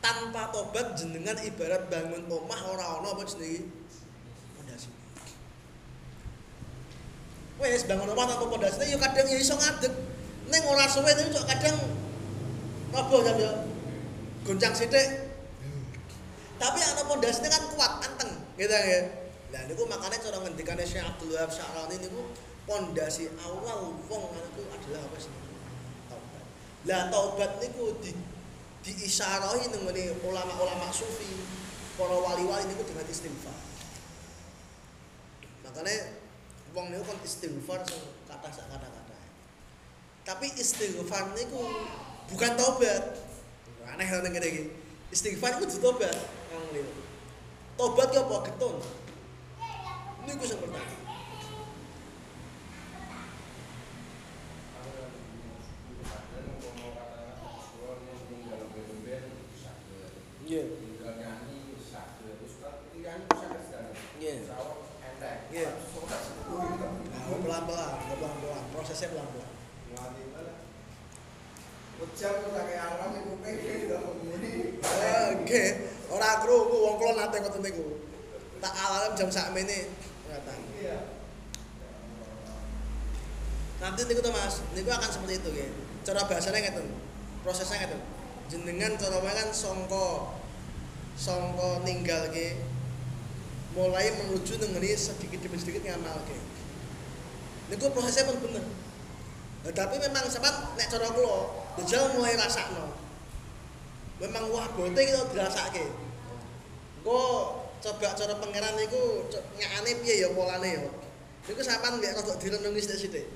Tanpa tobat jenengan ibarat bangun omah ora ana apa jenenge pondasi. Wes bangun omah tanpa pondasi ya kadang ya iso ngadeg. Ning ora suwe tapi kadang roboh ya ya. Goncang sithik. Tapi ana pondasine kan kuat, anteng, gitu ya. Nah niku makanya cara ngendikane Syekh Abdul Wahab Sya'rani niku pondasi awal wong niku adalah apa sih? Taubat. Lah taubat niku di diisyarahi ngene ulama-ulama sufi, para wali-wali niku dengan istighfar. Makanya wong niku kan istighfar sing kata sak kata-kata. Tapi istighfar niku bukan taubat. Aneh nang ngene. Istighfar itu tobat. Tobat ki apa getun? Niku sing pertama. Iya. Pelan-pelan, pelan-pelan, prosesnya pelan-pelan. Oke, ora krungu wong kula nate ngoten niku. Tak alarm jam sakmene ngatan. Nanti niku to Mas, niku akan seperti itu ya. Cara bahasanya ngeten. Prosesnya ngeten. Jenengan cara kan sangka sangka ninggalke mulai menuju nengeni sedikit demi sedikit ngamalke. Niku prosesnya pun bener. Nah, tapi memang sebab nek cara kula, jajal mulai rasakno. Memang wah bote kita dirasake. Engko coba cara pangeran niku nyakane piye ya polane ya. Niku sampean nggak rada direnungi sithik-sithik.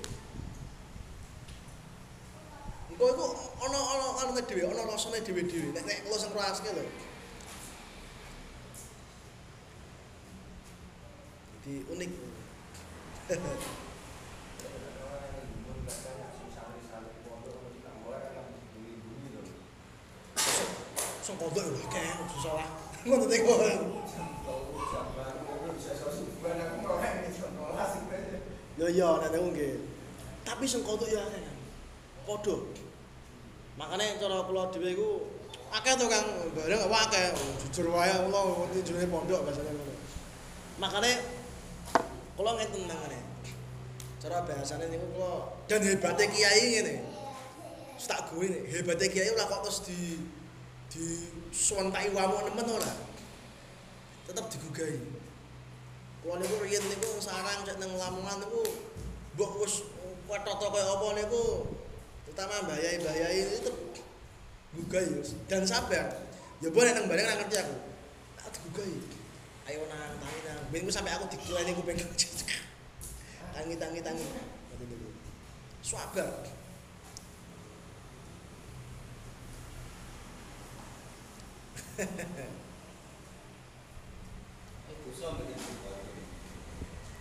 Engko iku ana ana ana dhewe, ana rasane dhewe-dhewe. Nek nek kula sing rasaske lho. Jadi unik. [laughs] Sing kodok lho akeh susah lah. Ngono niku. Yo yo nek niku nggih. Tapi sing kodok ya akeh. Kodok. Makanya cara kula dhewe iku akeh to Kang bareng apa akeh jujur wae kula ngerti jenenge pondok bahasane ngono. Makane kula ngeten nangane. Cara bahasane niku kula dan hebate kiai ngene. Tak gue nih, hebate kiai ora kok terus di di suwentai wamu nemen ora. Tetep digugahi. Kula niku riyen niku sarang cek nang Lamongan niku mbok wis wetoto kaya apa niku terutama bayai-bayai itu gugahi wis. dan sabar. Ya boleh nang bareng ngerti aku. Tak digugahi. Ayo nang tangi nang. Ben sampe aku digilani kuping. [laughs] Tangi tangi tangi. Sabar.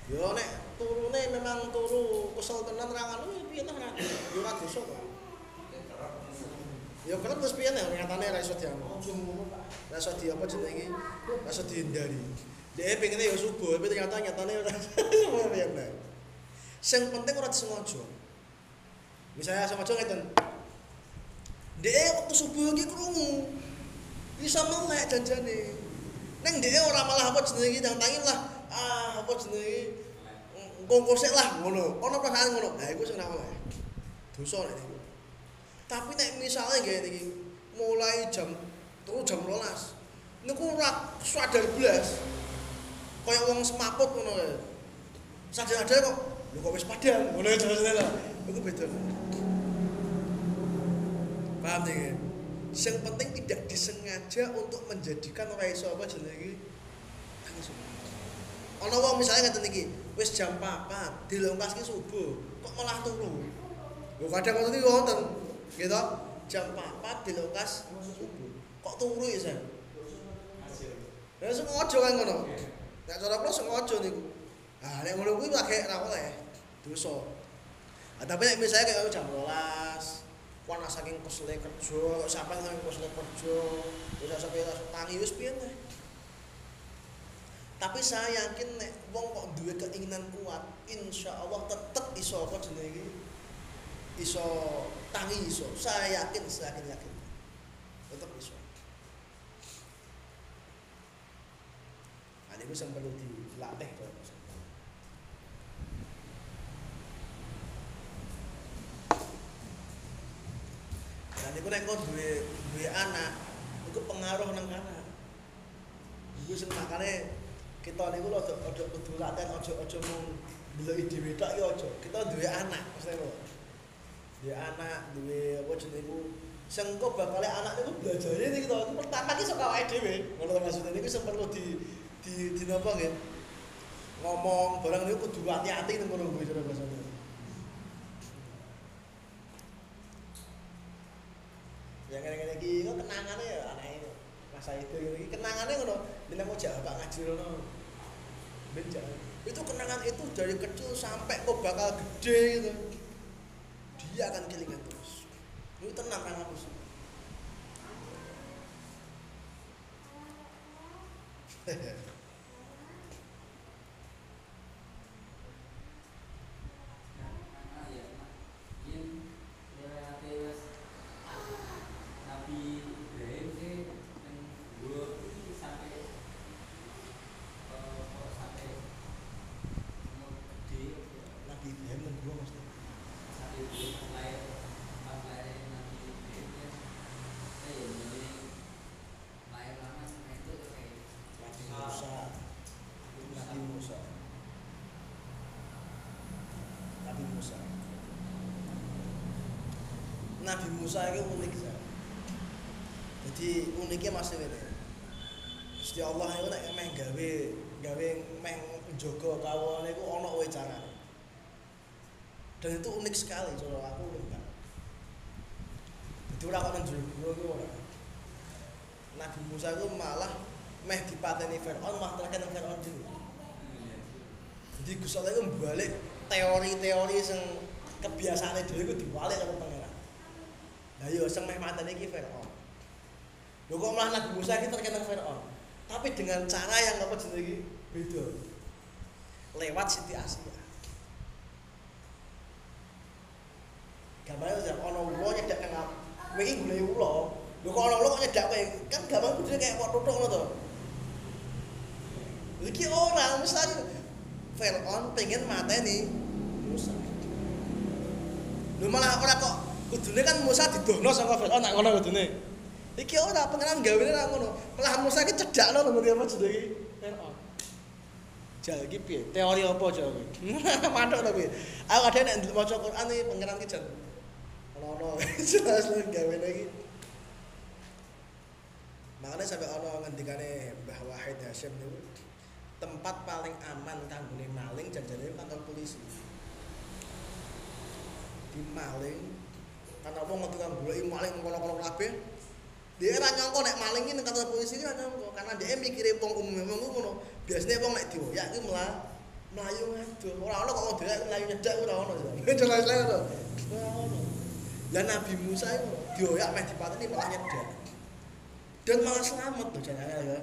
Yo nek turune memang turu kesel tenan ra ngono piye ta ra. Yo ora dosa kok. Ya kerep terus piye nek nyatane ra iso diamo. Ra iso di apa jenenge? Ra iso dihindari. Dia pengennya ya subuh, tapi ternyata nyatane ora [laughs] piye bae. Sing penting ora disengaja. Misalnya sengaja ngeten. Dia waktu subuh iki krungu. Bisa melek janjane. Neng dia ora malah apa jenenge iki tangi lah. Ah, apa jenenge? Engko sik lah ngono. Ono perasaan ngono. Nah, iku sing ora oleh. Dosa nek niku. Tapi nek misalnya kayak iki mulai jam terus jam 12. Niku ora sadar blas. Kayak wong semaput ngono kae. Sadar-sadar kok lu kok wis padang ngono ya terus itu beda paham nih yang penting tidak disengaja untuk menjadikan orang iso apa jenenge ana wong misalnya ngeten iki wis jam 4 dilongkas ki subuh kok malah turu lho kadang ngoten iki wonten gitu jam 4 dilongkas subuh kok turu ya sen Ya sengaja kan ngono. Nek cara kula sengaja niku. Ah nek ngono kuwi lagi ra oleh dosa. Ah tapi nek misalnya kayak jam 12 wana saking kesele kerja, sampai saking kesele kerja, bisa sampai tangi wis piye. Tapi saya yakin nek wong kok duwe keinginan kuat, insya Allah tetep iso apa jenenge? Iso tangi iso. Saya yakin, saya yakin yakin. Tetep iso. Nah, itu yang perlu dilatih Dan itu nek kau duwe duwe anak, itu pengaruh nang anak. Iku sing makane kita niku ojo ojo kudu latihan ojo ojo mung ndeloki dhewe tok ya ojo. Kita duwe anak, mesti lho. Duwe anak, duwe apa jenenge iku sing bakal anak niku belajare iki to. Pertama ki saka awake dhewe. Ngono to maksudnya niku sing perlu di di di napa nggih? Ngomong barang niku kudu hati-hati nang ngono kuwi cara bahasane. Kenangane ya anake masa itu iki kenangannya ngono. Bila mau jawab pak ngaji ngono. Ben jangan itu kenangan itu dari kecil sampai kok bakal gede gitu dia akan kelingan terus. Itu tenang kan aku sih Nabi Ibrahim dan gua mesti Nabi Musa Nabi Musa Nabi Musa Nabi Musa itu unik ya. Jadi uniknya masih ini. Gusti Allah itu nek meh gawe gawe meh njaga kawula niku ana wae. Dan itu unik sekali kalau aku banget. Jadi ora kok nang jero iku ora. Nabi Musa itu malah meh dipateni Firaun malah terakhir Firaun dhewe. Jadi Gusti Allah itu balik teori-teori sing kebiasaane dhewe iku diwalik karo pangeran. Lah yo sing meh mateni iki Firaun. Lho kok malah Nabi Musa iki terkenal Firaun. Tapi dengan cara yang apa jenenge iki beda. Lewat Siti Asia. Gambarnya jam ono ulo nyedak kang kowe iki golek ulo. Lho kok ono ulo nyedak kowe? Kan gampang kudu kayak kok tutuk ngono to. Iki orang misalnya Firaun pengen mateni Musa. Lho malah ora kok kudune kan Musa didohno saka Firaun nak ngono kudune. Iki ora pengenan gawene ra ngono. Malah Musa iki cedakno lho ngerti apa jenenge Firaun. Jal iki piye? Teori apa jal kuwi? [laughs] Mantuk to piye? Aku kadang nek maca Quran iki pengenan iki jan ono-ono [laughs] jelas lho gawene iki. Makanya sampai ono ngendikane Mbah Wahid Hasyim niku tempat paling aman kanggone maling janjane kantor polisi. Di maling karena wong ngerti kan goleki maling kono-kono kabeh. Dia ora nyangka nek maling iki kantor polisi iki ora nyangka karena dia mikire wong umum wong ngono. Biasane wong nek dioyak iki malah mlayu ngaduh. Ora ono kok dioyak mlayu nyedak ora ono. Jelas [laughs] jelas ora ono. Lah Nabi Musa itu dioyak meh dipateni malah nyedak. Dan malah selamat tuh jangan ya.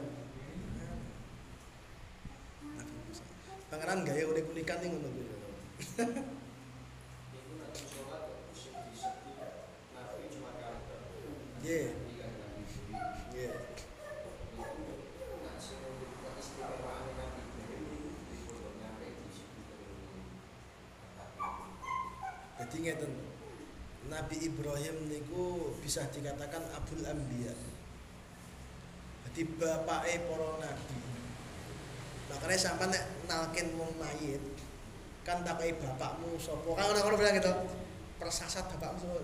Nabi Musa. Pangeran gaya unik-unikan nih ngono [laughs] Iya. Iya. Jadi ngeten. Nabi Ibrahim niku bisa dikatakan Abul Anbiya. Jadi bapake para nabi. Makanya sampai nek nalkin wong mayit, kan takai bapakmu sopo kan orang orang bilang gitu persasat bapakmu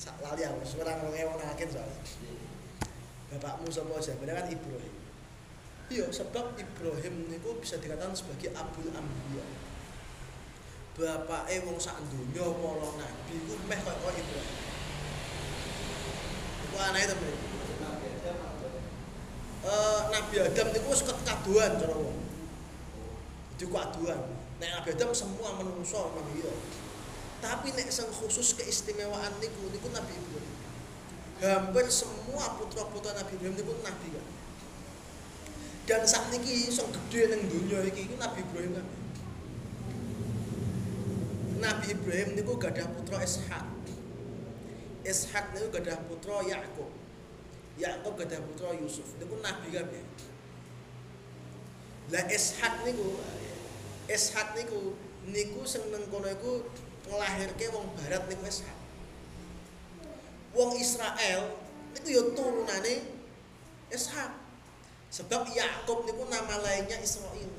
sak lali aku sekarang orang yang nakin soalnya bapakmu aja? Bener kan Ibrahim. Iya sebab Ibrahim itu bisa dikatakan sebagai abul ambiya bapake wong sak donya para nabi iku meh kaya Ibrahim. Iku anake to Bro. Nabi Adam niku wis kekaduan cara wong. Jadi kaduan nek Nabi Adam semua menungso iya tapi nek sing khusus keistimewaan niku niku Nabi Ibrahim. Hampir semua putra-putra Nabi Ibrahim niku nabi kan dan saat niki sing gede ning dunia iki iku Nabi Ibrahim kan Nabi Ibrahim niku gadah putra Ishak. Ishak niku gadah putra Yakub Yakub gadah putra Yusuf. Niku nabi kabeh. Lah Ishak niku Ishak niku niku sing nang kono iku nglahirke wong barat niku Ishak wong Israel niku ya turunane Ishak sebab Yakub niku nama lainnya Israel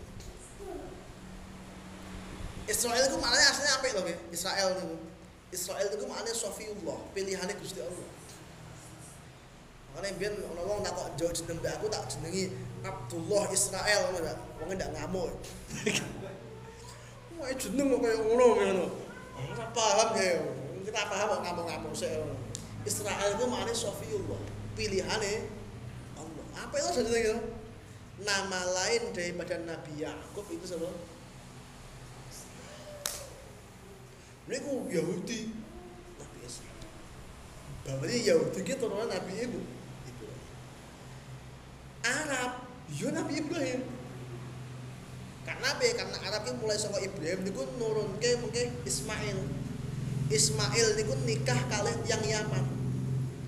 Israel itu maknanya aslinya apa loh Israel itu Israel itu maknanya Sofiullah pilihannya Gusti Allah. Makanya biar orang orang tak kok jauh jeneng aku tak jenengi Abdullah Israel ndak wong ndak ngamuk. [laughs] Wah, jeneng kok kayak ngono. Ora paham ya. Kita paham kok ngamuk-ngamuk sik. Israel itu maknanya Sofiullah, pilihane Allah. Apa itu sebenarnya gitu? Nama lain daripada Nabi Yakub itu siapa? Mereka Yahudi, Nabi Isa. Bapaknya Yahudi itu turunan Nabi Ibu. Ibrahim. Arab, ya Nabi Ibrahim. Karena apa? Karena Arab itu mulai saka Ibrahim niku nurunke mungkin Ismail. Ismail niku nikah kalian yang Yaman.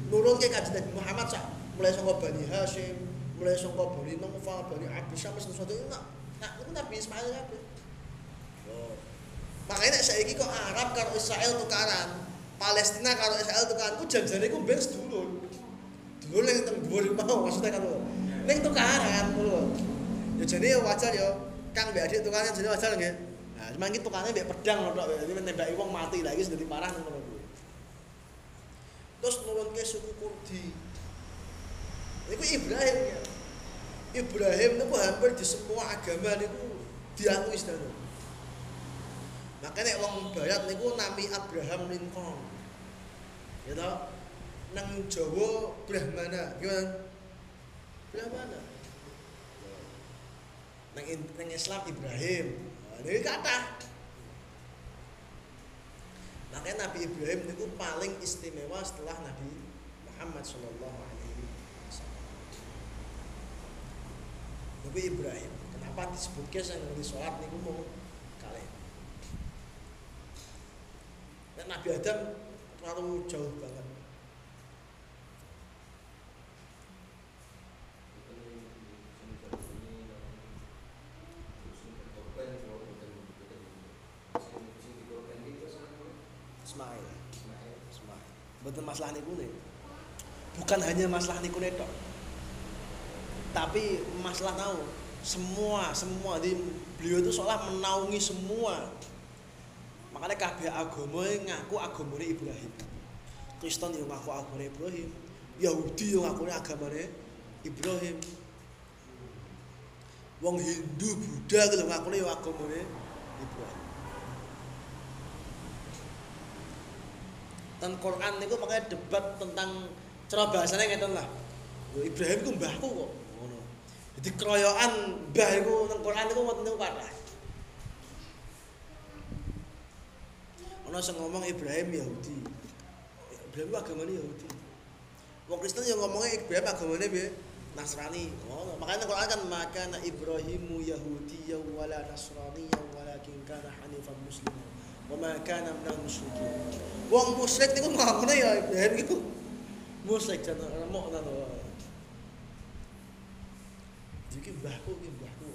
Nurunke kanjeng Nabi Muhammad sak mulai saka Bani Hashim, mulai saka Bani Naufal, Bani Abdul Syams sesuatu itu nak nak niku Nabi Ismail kabeh. Oh. Makanya nek saiki kok Arab karo Israel tukaran, Palestina karo Israel tukaran, ku janjane ku ben sedulur. Dulur ning teng dhuwur mau maksudnya kan. Ning tukaran lho. Ya jane ya wajar ya. Kang mbek adik tukaran jane wajar nggih. Nah, cuma iki tukane mbek pedang lho tok, jadi menembaki wong mati lagi sudah parah ngono kuwi. Terus nurunke suku Kurdi. Niku Ibrahim ya. Ibrahim niku hampir di semua agama niku diakui sedaya. Makanya wong barat niku nami Abraham Lincoln. Ya toh? Nang Jawa Brahmana, gimana? Brahmana. Nang, in- nang Islam Ibrahim. Nah, ini kata. Makanya Nabi Ibrahim niku paling istimewa setelah Nabi Muhammad Shallallahu Alaihi Wasallam. Niku Ibrahim. Kenapa disebutnya yang di sholat niku mau kalian? Nabi Adam terlalu jauh banget. Ismail. Ismail. Betul masalah niku nih. Bukan hanya masalah niku tok. Tapi masalah tahu semua semua di beliau itu seolah menaungi semua. Makanya kabeh agama ngaku agamane Ibrahim. Kristen yang ngaku agamane Ibrahim. Yahudi yang ngaku agamane Ibrahim. Wong Hindu, Buddha ngakune yo agamane Ibrahim. Dan Quran niku makanya debat tentang cara bahasanya ngeten lah. Ibrahim ku mbahku kok. Jadi keroyokan mbah iku teng Quran niku wonten niku kathah. Ana sing ngomong Ibrahim Yahudi. Ibrahim ku agamane Yahudi. Wong Kristen yang ngomongnya Ibrahim agamane piye? Nasrani. Oh, makanya Quran kan maka Ibrahimu Yahudiyya wala Nasraniyya walakin kana hanifan musliman. Wa ma kana minal musyrikin. Wong musyrik niku ngomongnya ya Ibrahim iku musyrik jan ta to. Iki mbahku iki mbahku.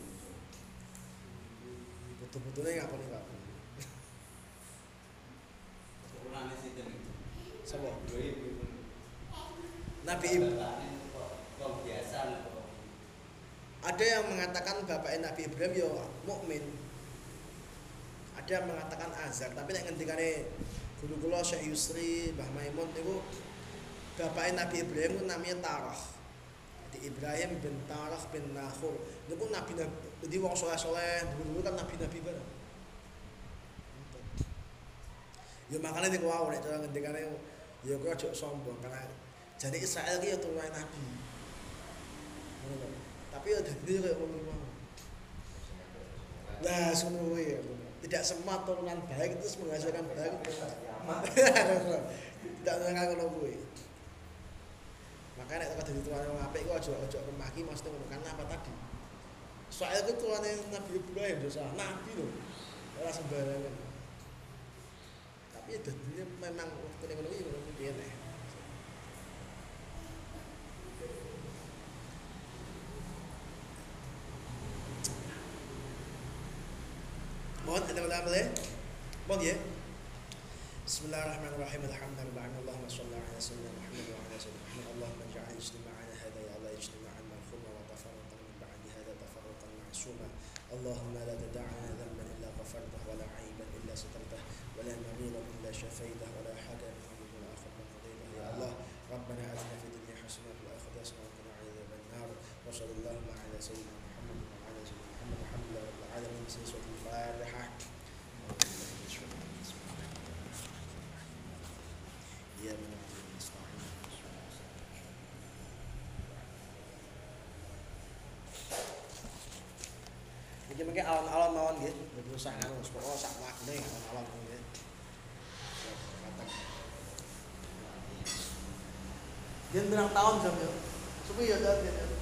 Betul-betulnya ngakoni aku. Sapa? Nabi Ibrahim. Ada yang mengatakan bapak Nabi Ibrahim ya mukmin. Yang mengatakan azar tapi nek ngendikane guru kula Syekh Yusri Mbah Maimun niku bapaknya Nabi Ibrahim itu namanya Tarah. Jadi Ibrahim bin Tarah bin Nahur niku nabi nabi jadi wong soleh soleh dulu kan nabi nabi bareng. Ya makanya niku wow nek cara ngendikane ya kok aja sombong karena jadi Israel ki ya turunan nabi. Tapi ya dadi kayak ngono mau Nah, semua ya. tidak semua turunan baik itu menghasilkan baik tidak nengah kalau gue makanya kalau dari tuan yang apik gue aja aja memaki maksudnya ngomong karena apa tadi? Soalnya itu tuan yang nabi Ibrahim dosa. Nabi loh. Orang sembarangan. Tapi ya memang waktu ekonomi ekonomi dia piye nek. Mohon ada ulang boleh? Mohon ya. Bismillahirrahmanirrahim. Alhamdulillah. Allahumma shalli ala sayyidina Muhammad wa ala sayyidina Muhammad. Allahumma ij'al ijtima'ana hadha ya Allah ijtima'an marhuma wa tafarruqan min ba'di hadha tafarruqan ma'suma. اللهم لا تدع لنا ذنبا الا غفرته ولا عيبا الا سترته ولا مريضا الا شفيته ولا حاجه من امر ولا اخر من قضيته يا الله ربنا اتنا في الدنيا حسنه وفي الاخره حسنه وقنا عذاب النار وصلى اللهم على سيدنا العالمين سوره الفاتحه يا من نستعين Iki mungkin alon-alon mawon nggih, mboten usah anu, pokoke sak wakne alon-alon nggih. Dia bilang tahun jam ya. Supi ya dah dia.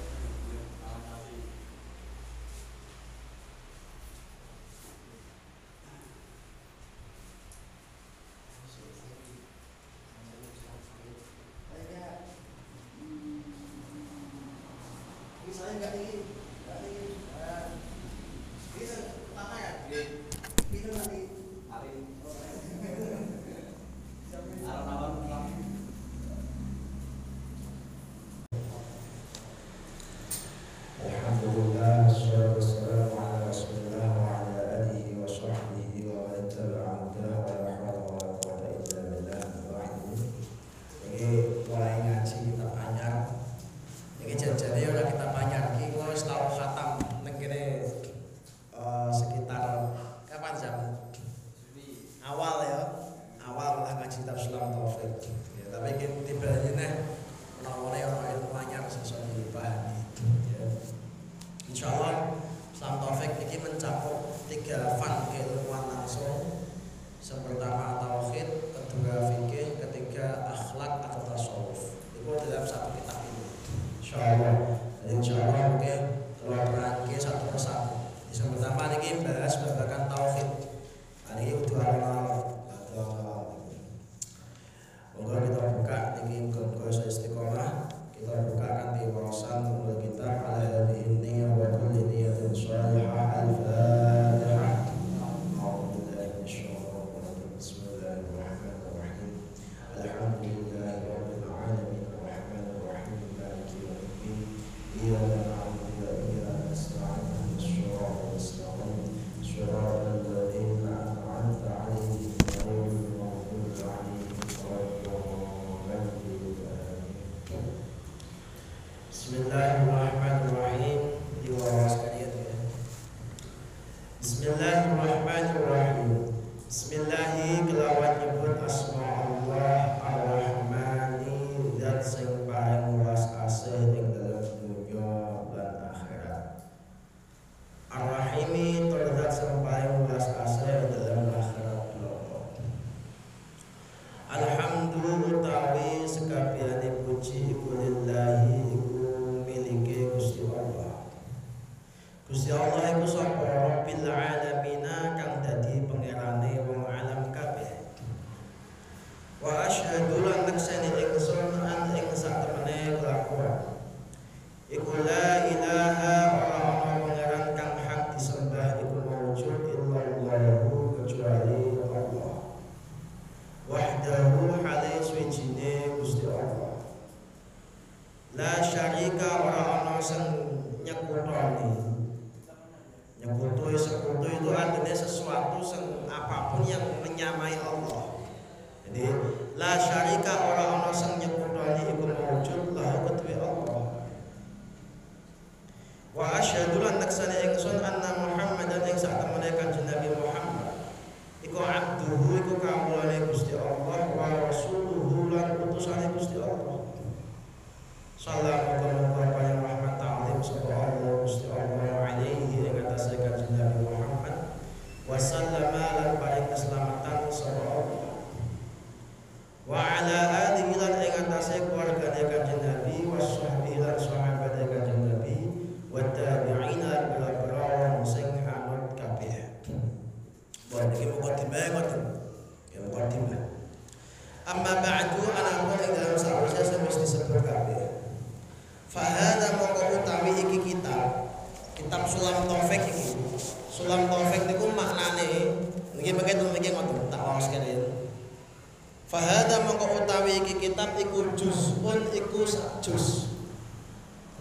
Fahada mongko utawi iki kitab iku juzun iku sak juz.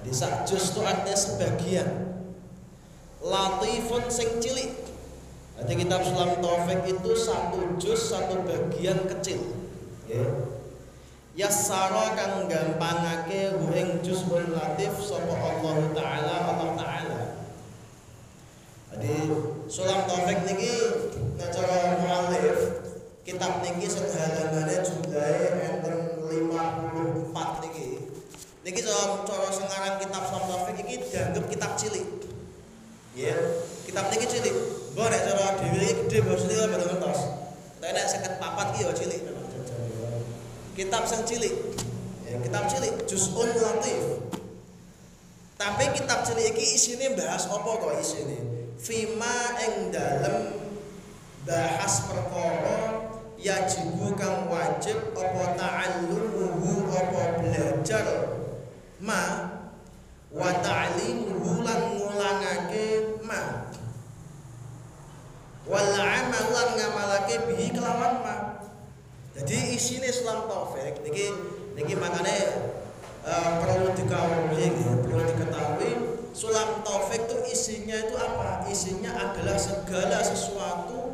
Jadi sak juz itu artinya sebagian. Latifun sing cilik. Jadi kitab Sulam Taufik itu satu juz satu bagian kecil. Ya. Yassara kang gampangake hu ing juzun latif sapa Allah taala Allah taala. Jadi Sulam Taufik niki nek cara muallif kitab niki sederhanane jumlahe enten 54 niki. Niki cara sengaran kitab Sulam Taufik iki dianggap kitab cilik. Ya, kitab niki cilik. Mbok nek cara dhewe gede maksudnya apa ngertos. Tapi nek 54 iki ya cilik. Kitab sing cilik. Ya, kitab cilik juz'un latif. Tapi kitab cilik iki isine bahas apa kok isine? Fima ing dalem bahas perkara yajibu kang wajib apa ta'allumuhu apa belajar? Ma wa ta'limuhu lan ngulangake ma. Wal amal lan ngamalake bihi kelawan ma. Jadi isine Islam Taufik niki niki makane uh, perlu dikawali perlu diketahui Sulam Taufik itu isinya itu apa? Isinya adalah segala sesuatu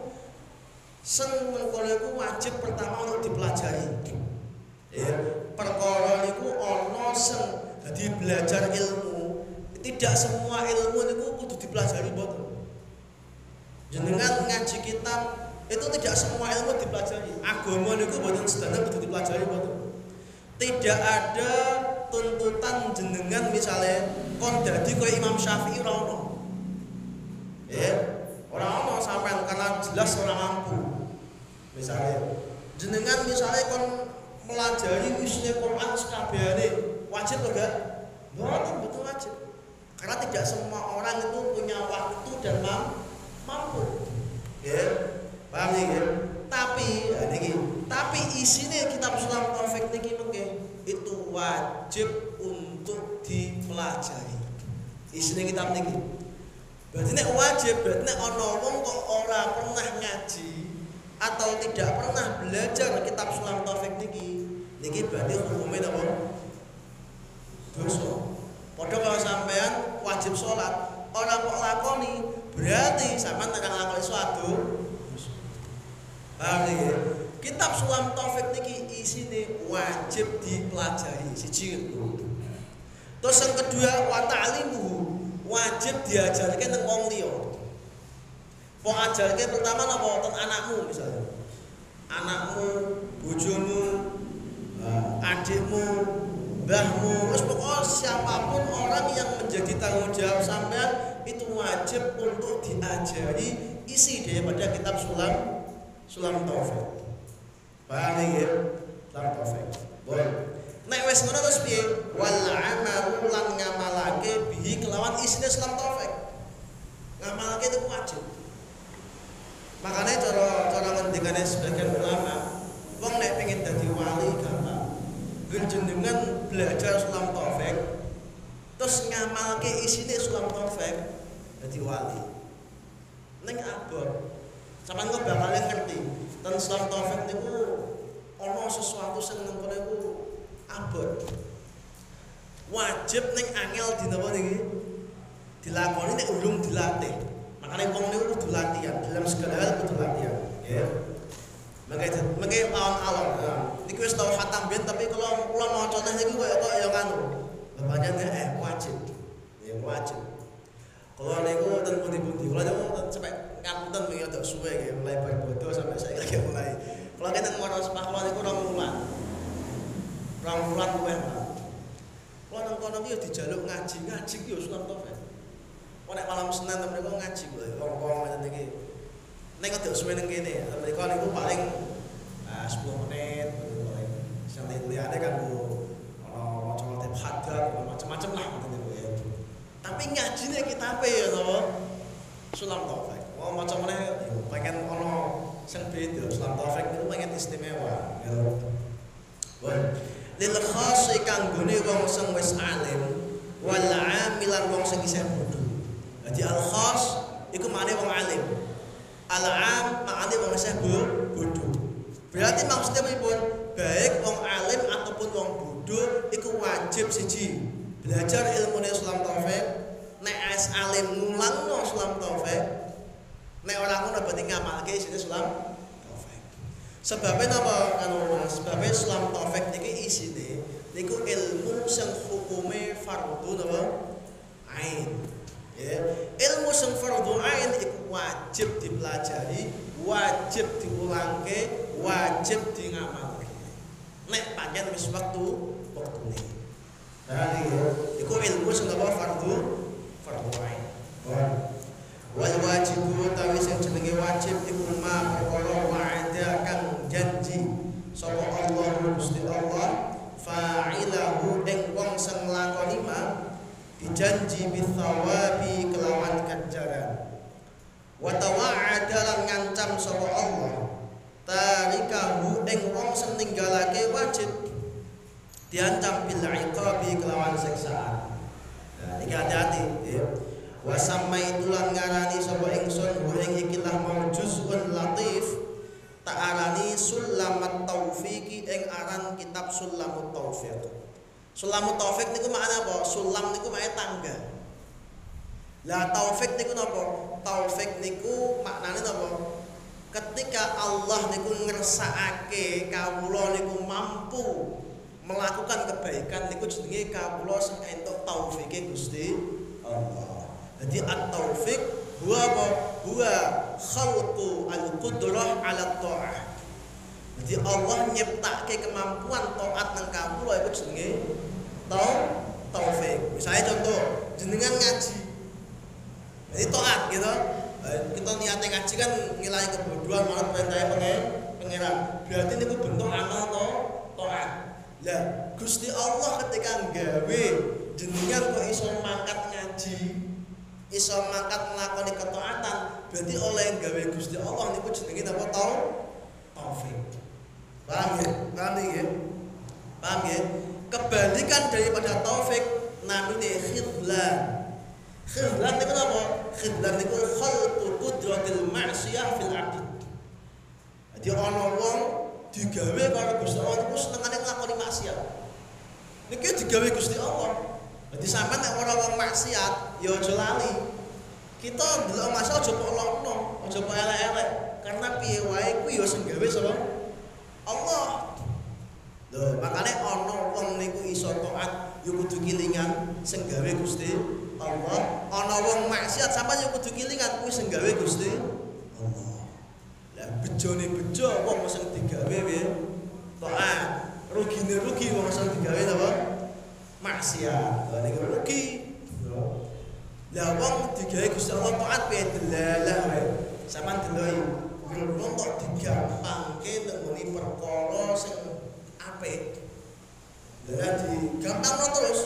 sing mengkono iku wajib pertama untuk dipelajari. Ya, perkara niku sing dadi belajar ilmu. Tidak semua ilmu niku kudu dipelajari mboten. Jenengan ngaji kitab itu tidak semua ilmu dipelajari. Agama niku mboten sedana kudu dipelajari mboten. Tidak ada tuntutan jenengan misalnya kon dadi koyo Imam Syafi'i ora ono. Ya, ora ono sampean karena jelas ora mampu. Misalnya jenengan misalnya kon melajari isinya Quran sekabehane wajib enggak? Mboten betul wajib. Karena tidak semua orang itu punya waktu dan mampu. Ya. Paham ya? Tapi ya tapi isine kitab Sulam Taufik niki mengke itu wajib untuk dipelajari. Isinya kitab niki. Berarti nek wajib, berarti ana wong kok ora pernah ngaji atau tidak pernah belajar kitab Sulam Taufik niki, niki berarti hukumnya apa? Dosa. Padha kalau sampean wajib sholat, orang kok lakoni, berarti sampean tekan lakoni suatu Paham niki? Kitab Sulam Taufik niki isine wajib dipelajari siji. Terus yang kedua wa ta'limu wajib diajarke nang wong. Kok ajarke pertama napa ten anakmu misalnya. Anakmu, bojomu, adikmu, mbahmu, wis pokoknya siapa pun orang yang menjadi tanggung jawab sampean itu wajib untuk diajari isi daripada kitab Sulam Sulam Taufik. Paham ya? Sulam Taufik. Boleh. Nek wis ngono terus piye? Wal amalu lan ngamalake bihi kelawan isine Sulam Taufik. Ngamalake itu wajib. Makanya cara cara ngendikane sebagian ulama, wong nek pengen dadi wali gampang. Genjenengan belajar Sulam Taufik terus ngamalke isine Sulam Taufik dadi wali. Ning abot Sampeyan kok bakal ngerti. Ten Islam Taufik niku ana sesuatu sing nang kono iku abot. Wajib ning angel dinapa niki? Dilakoni nek urung dilatih. Makanya wong niku kudu latihan, dalam segala hal kudu latihan, ya. Makanya makanya lawan alon. Ya. Niku wis tau khatam tapi kalau kula maca teh niku koyo koyo yang anu. Bapaknya eh wajib. Ya wajib. Kalau niku ten pundi-pundi, kula niku sampai ngapunten wingi rada suwe ya, mulai bar bodoh sampai saya lagi mulai. Kalau kita ngoro sepah kula niku rong wulan. Rong. Kula nang kono ki yo dijaluk ngaji, ngaji ki yo Sunan. Kok malam Senin temen niku ngaji kula wong-wong ngene iki. Nek kok suwe nang kene, mereka niku paling ah, 10 menit paling. Sing liyane kanggo ana maca matematik hadat, macam-macam lah ngoten niku ya. Tapi ngajine kitabe ya to. Sulam Taufik. Mau maca meneh yo pengen ana sing beda. Sulam Taufik niku pengen istimewa. Ya. Wah, lil khasi kanggone wong sing wis alim wal amilan wong sing isih Dadi al khas iku maknane wong alim. Al am maknane wong isih bodho. Berarti maksudnya pripun? Baik wong alim ataupun wong bodho iku wajib siji belajar ilmu Islam taufik. Nek as alim ngulangno Islam taufik. Nek ora ngono berarti ngamalke isine Islam taufik. Sebabnya apa kan Mas? Sebabnya Islam taufik niki isine niku ilmu sing hukume fardhu napa? Ain. Ya, ilmu sing fardhu ain iku wajib dipelajari, wajib diulangke, wajib di ngamalke. Nek pancen wis waktu waktune. Nah, iku ilmu sing napa fardhu fardhu ain. Wal wajibu utawi sing jenenge wajib iku ma perkara wa'ada kang janji sapa Allah Gusti Allah fa'ilahu ing wong sing nglakoni ma dijanji bithawabi kelawan ganjaran wa tawa'ada lan ngancam sapa Allah tarikahu ing wong sing ninggalake wajib diancam bil iqabi kelawan siksaan. Nah, iki hati-hati ya. Wa samai tulan ngarani sapa ingsun wa ing ikilah mau juzun latif tak arani sulamat taufiqi ing aran kitab sulamut taufiq. Sulamut taufiq niku makna apa? Sulam niku makna tangga. Lah taufik niku napa? Taufik niku maknane napa? Ketika Allah niku ngersakake kawula niku mampu melakukan kebaikan niku jenenge kawula sing entuk taufike Gusti Allah. Jadi at-taufik huwa apa? Huwa khalqu al-qudrah 'ala ta'ah. Jadi Allah nyiptake kemampuan taat nang kawula iku jenenge tau taufik. Misalnya contoh, jenengan ngaji. Jadi taat gitu. Kita niatnya ngaji kan nilai kebodohan malah perintahnya pengen pangeran. Berarti niku bentuk amal to taat. Lah, Gusti Allah ketika nggawe jenengan kok iso mangkat ngaji, iso mangkat nglakoni ketaatan, berarti oleh nggawe Gusti Allah niku jenenge napa tau? Taufik. Paham ya? Paham ya? Paham ya? Kebalikan daripada taufik namanya khidlan. Khidlan niku napa? Khidlan niku khalqu qudratil ma'siyah fil 'abd. Jadi ana wong digawe karo Gusti Allah niku senengane nglakoni maksiat. Niki digawe Gusti Allah. Jadi sampean nek ora wong maksiat, ya aja lali. Kita ndelok masalah aja kok lokno, aja kok elek-elek. Karena piye wae kuwi ya sing gawe sapa? Lho, makane ana wong niku iso taat ya kudu kilingan sing gawe Gusti Allah. Ana wong maksiat sampean ya kudu kilingan kuwi sing gawe Gusti Allah. Lah bejone bejo wong sing digawe piye? Taat. Rugine rugi wong sing digawe apa? Maksiat. Lah niku rugi. Lah wong digawe Gusti Allah taat piye delalah wae. Sampeyan deloki wong kok digampangke nek muni perkara sing apik. Lah digampangno terus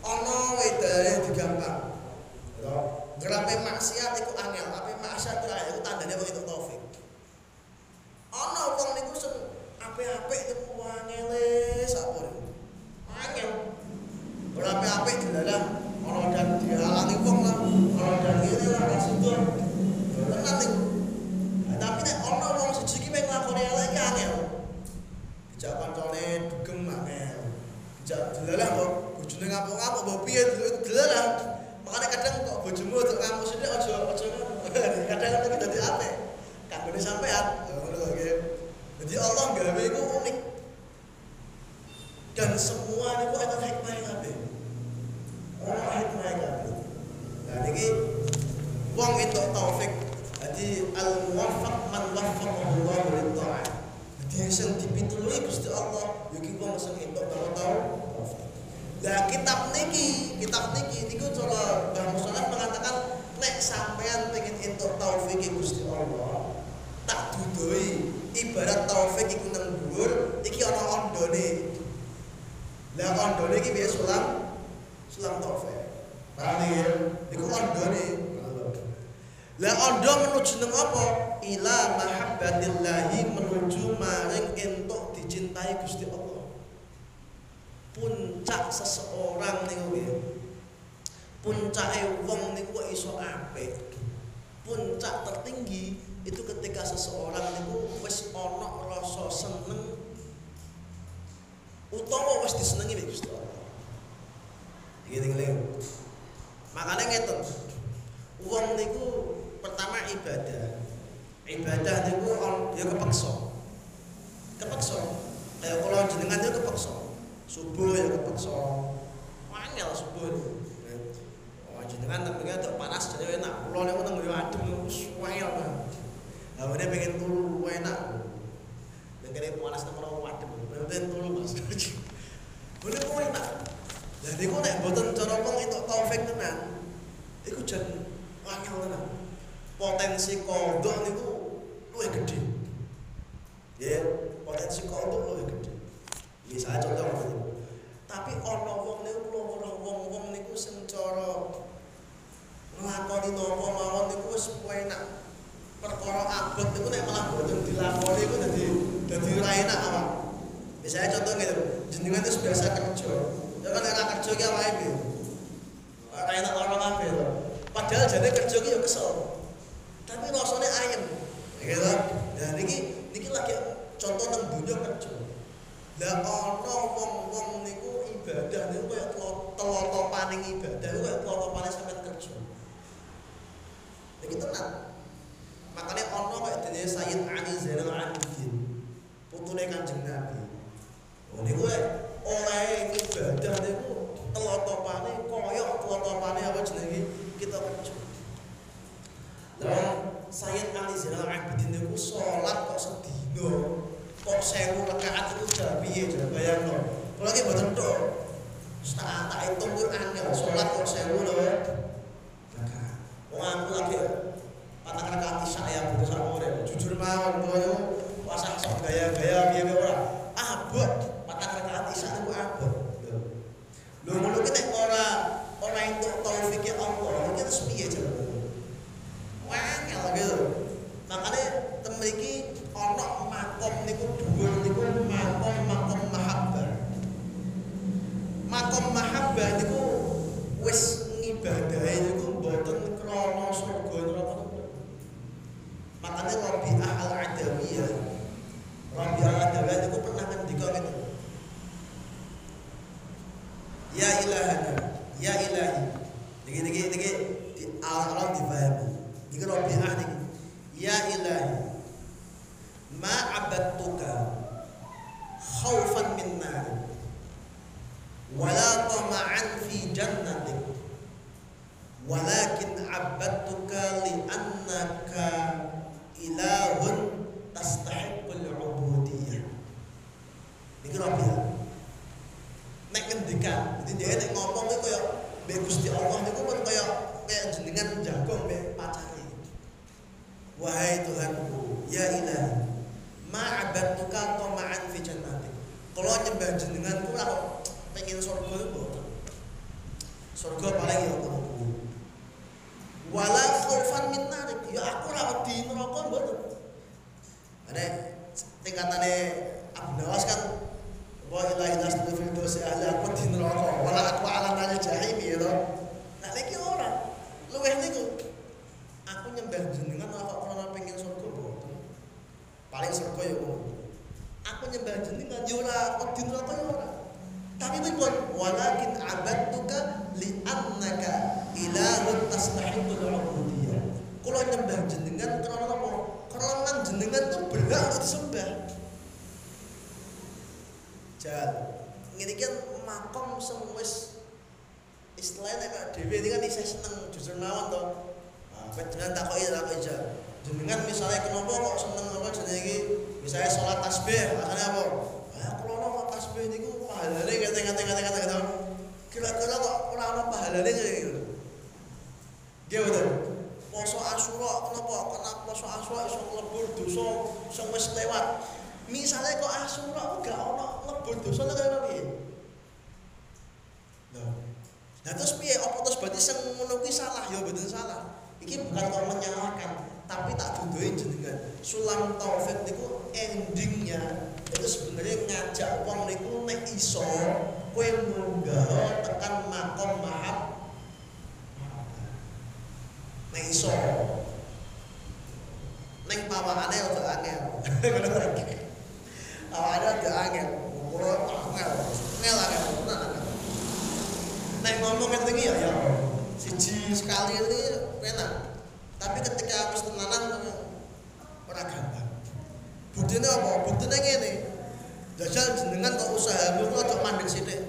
ana wedane digampang. Ya, gerape maksiat iku angel, tapi maksiat iku tandane wong itu taufik. Ana wong niku sing apik-apik niku angele sapur. Angel. Ora apik-apik dilalah ana dan dihalangi wong lah, ana dan ngene lah ra sido. Tenan niku. Tapi nek ana wong siji ki nglakoni elek ki angel jangan kancane dugem angel. Jak delalah kok bojone ngamuk-ngamuk mbok piye dulu delalah. Makanya kadang kok bojomu tok ngamuk sithik aja aja kadang kadang dadi apik. Kanggone sampean oh, ngono kok Jadi Allah gawe iku unik. Dan semua kok ada hikmah yang kabeh. ada hikmah yang ada. Nah ini wong itu taufik. Jadi al-muwafaq man wafaq Allah lil sing dipitulungi Gusti Allah iki wong sing entuk tau taufik Lah kitab niki, kitab niki niku cara Mbah Musolat mengatakan nek sampean pengen entuk taufik Gusti Allah, tak dudoi ibarat taufik iku nang dhuwur, iki ana ondone. Lah ondone iki biasa sulam sulam taufik. Paham ya? Iku ondone. Lah ondo menuju nang apa? Ila mahabbatillahi menuju maring entuk dicintai Gusti Allah puncak seseorang niku nggih. Puncake wong niku kok iso apik. Puncak tertinggi itu ketika seseorang niku wis ana rasa seneng utawa wis disenengi mek Gusti Allah. Iki tinggal Makanya ngeten. Wong niku pertama ibadah. Ibadah niku ya kepeksa. Kepeksa. Kayak kalau jenengan itu kepeksa. Subuh ya kepeksa. Wangel subuh oh jenengan tapi ada panas jadi enak. Pulau niku nang adem wis wangel ini pengen turu enak. Pengen panas nang ora adem. Pengen turu mas. [laughs] Bener kok enak. Jadi kok nek mboten cara wong entuk taufik tenan iku jan wangel tenan potensi kodok niku luwih gede ya potensi kodok luwih gede Misalnya contoh ngoten. Tapi ana wong niku kula wong-wong niku sing cara nglakoni napa mawon niku wis enak. Perkara abot niku nek malah boten dilakoni iku dadi dadi ora enak awak. Misalnya contoh gitu, jenengan itu biasa kerja. Ya kan era kerja ki awake piye? Ora enak ora kabeh. Padahal jane kerja ki ya kesel. Tapi rasane ayem. Gitu. Nah niki niki lagi contoh nang dunia kerja. Lah ana wong-wong niku ibadah niku kaya telotopaning ibadah niku kaya telotopane sampeyan kerja. Iki tenan. Makanya ana kaya dene Sayyid Ali Zainal Abidin. Putune Kanjeng Nabi. Oh niku oleh ibadah niku telotopane kaya telotopane apa jenenge kita kerja. Lah Sayyid Ali Zainal Abidin niku salat kok sedina kok sewu rakaat itu udah piye coba bayangno. Kalau lagi mboten tok tak tak hitung ku angel salat kok sewu lho. Rakaat wong aku lagi patang rakaat isya ya butuh sak urip jujur mawon koyo pasang sok gaya-gaya piye ora abot patang rakaat isya niku abot. Lho ngono ki nek ora ora entuk taufike Allah iki terus piye coba wangel gitu makanya temriki ana makom niku dhuwur niku makom makom mahabbah. Makom mahabbah niku wis ngibadahi niku mboten krana surga neraka. Makanya Rabi'ah al-Adawiyah Rabi'ah al-Adawiyah niku pernah ngendika ngene. Ya ilahana, ya ilahi. Niki niki niki di awal-awal dipahami. Niki Rabi'ah niki. Ya ilahi, ma abadtuka khaufan min nar wala tama'an fi jannatik walakin abadtuka li annaka ilahun tastahiqqul ubudiyah. Iki Rabbia nek ngendikan jadi dia ngomong itu kaya mbek Gusti Allah niku pun kaya kaya jenengan jagong mbek pacare Wahai Tuhanku, ya ilahi, ma'abadtuka tama'an fi jannatik. Kalau nyembah jenengan ora pengen surga itu Surga paling ya kuwi. Wala khaufan min narik, ya aku ora wedi neraka mboten. Ane tingkatane Abu Nawas kan wa ilahi nasdul fil dosi ahli aku di neraka, wala aku ala nal jahim ya. Nah niki ora. Luweh niku aku nyembah jenengan ora kok ora pengen surga mboten. Paling surga ya. Aku nyembah jenengan ya ora wedi neraka ya ora. Tapi pun walakin abadtuka li annaka ilahun tastahiqul ubudiyah. Kula nyembah jenengan karena apa? Karena jenengan itu berhak disembah. Jal, ngene iki makom sing wis istilahnya kayak dewi ini kan isih seneng justru mawon to kowe jangan takoki takoki aja jenengan misalnya kenapa kok seneng apa jenenge misalnya sholat tasbih asalnya apa ah kalau ono tasbih niku pahalane kate kate kate kate kate kira-kira kok ora ono pahalane gitu Nggih betul. Poso Asyura kenapa? Karena poso Asyura iso nglebur dosa sing wis lewat. Misale kok Asyura kok gak ono nglebur dosa lha kaya piye? Nah. Terus piye? Apa terus berarti sing ngono salah? Ya mboten salah. Iki bukan kok menyalahkan, tapi tak duduhi jenengan. Sulam taufik niku endingnya itu sebenarnya ngajak wong niku nek iso kowe munggah tekan makom mahab. Nek iso. Ning pawakane rada ta awake rada angel. [laughs] Kulo angel angel angel nek ngomong ngene ya ya. Siji sekali ini enak tapi ketika wis tenanan ora gampang. Buktine apa? Buktine ngene. Jajal jenengan kok usahamu kok aja mandek sithik?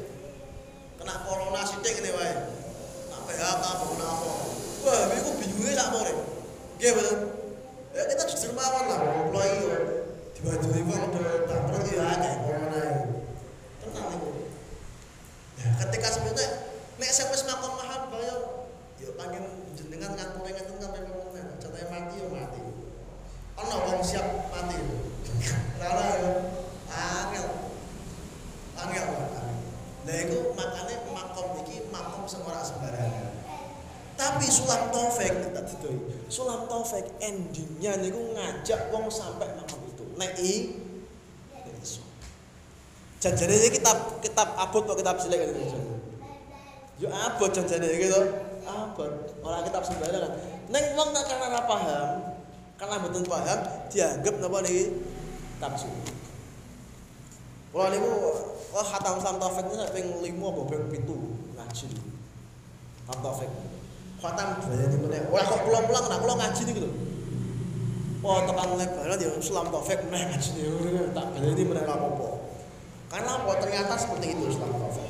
Kena corona sithik ngene wae. Nak PHK apa apa wah iku bingungnya sak more nggih betul ya kita justru mawon lah kula iki wong udah tak perlu ya akeh corona iki. Tenang iku. Ya ketika sebenarnya nek sing wis mahabbah yo yo panggil jenengan ngatur ngatur sampai ngomong contohnya mati yo mati ana wong siap mati [laughs] ora yo angel angel Nah itu makanya makom iki makom ora sembarangan. Tapi sulam taufik tak didoi. Sulam taufik endingnya niku ngajak wong sampai makom itu. Nek i. Janjane ini kitab kitab abot kok kitab cilik kan. Yo abot janjane to. Abot. Ora kitab sembarangan. Ning wong nek karena ora paham, karena mboten paham dianggap napa niki tafsir. Kalau niku wah khatam Islam Taufik ini ping 5 apa ping 7 ngaji. Khatam Taufik. Khatam berarti meneh. Ora kok pulang-pulang nak kula ngaji niku lho. Oh tekan lebaran ya Islam Taufik meneh ngaji niku tak meneh ora apa-apa. Karena apa ternyata seperti itu Islam Taufik.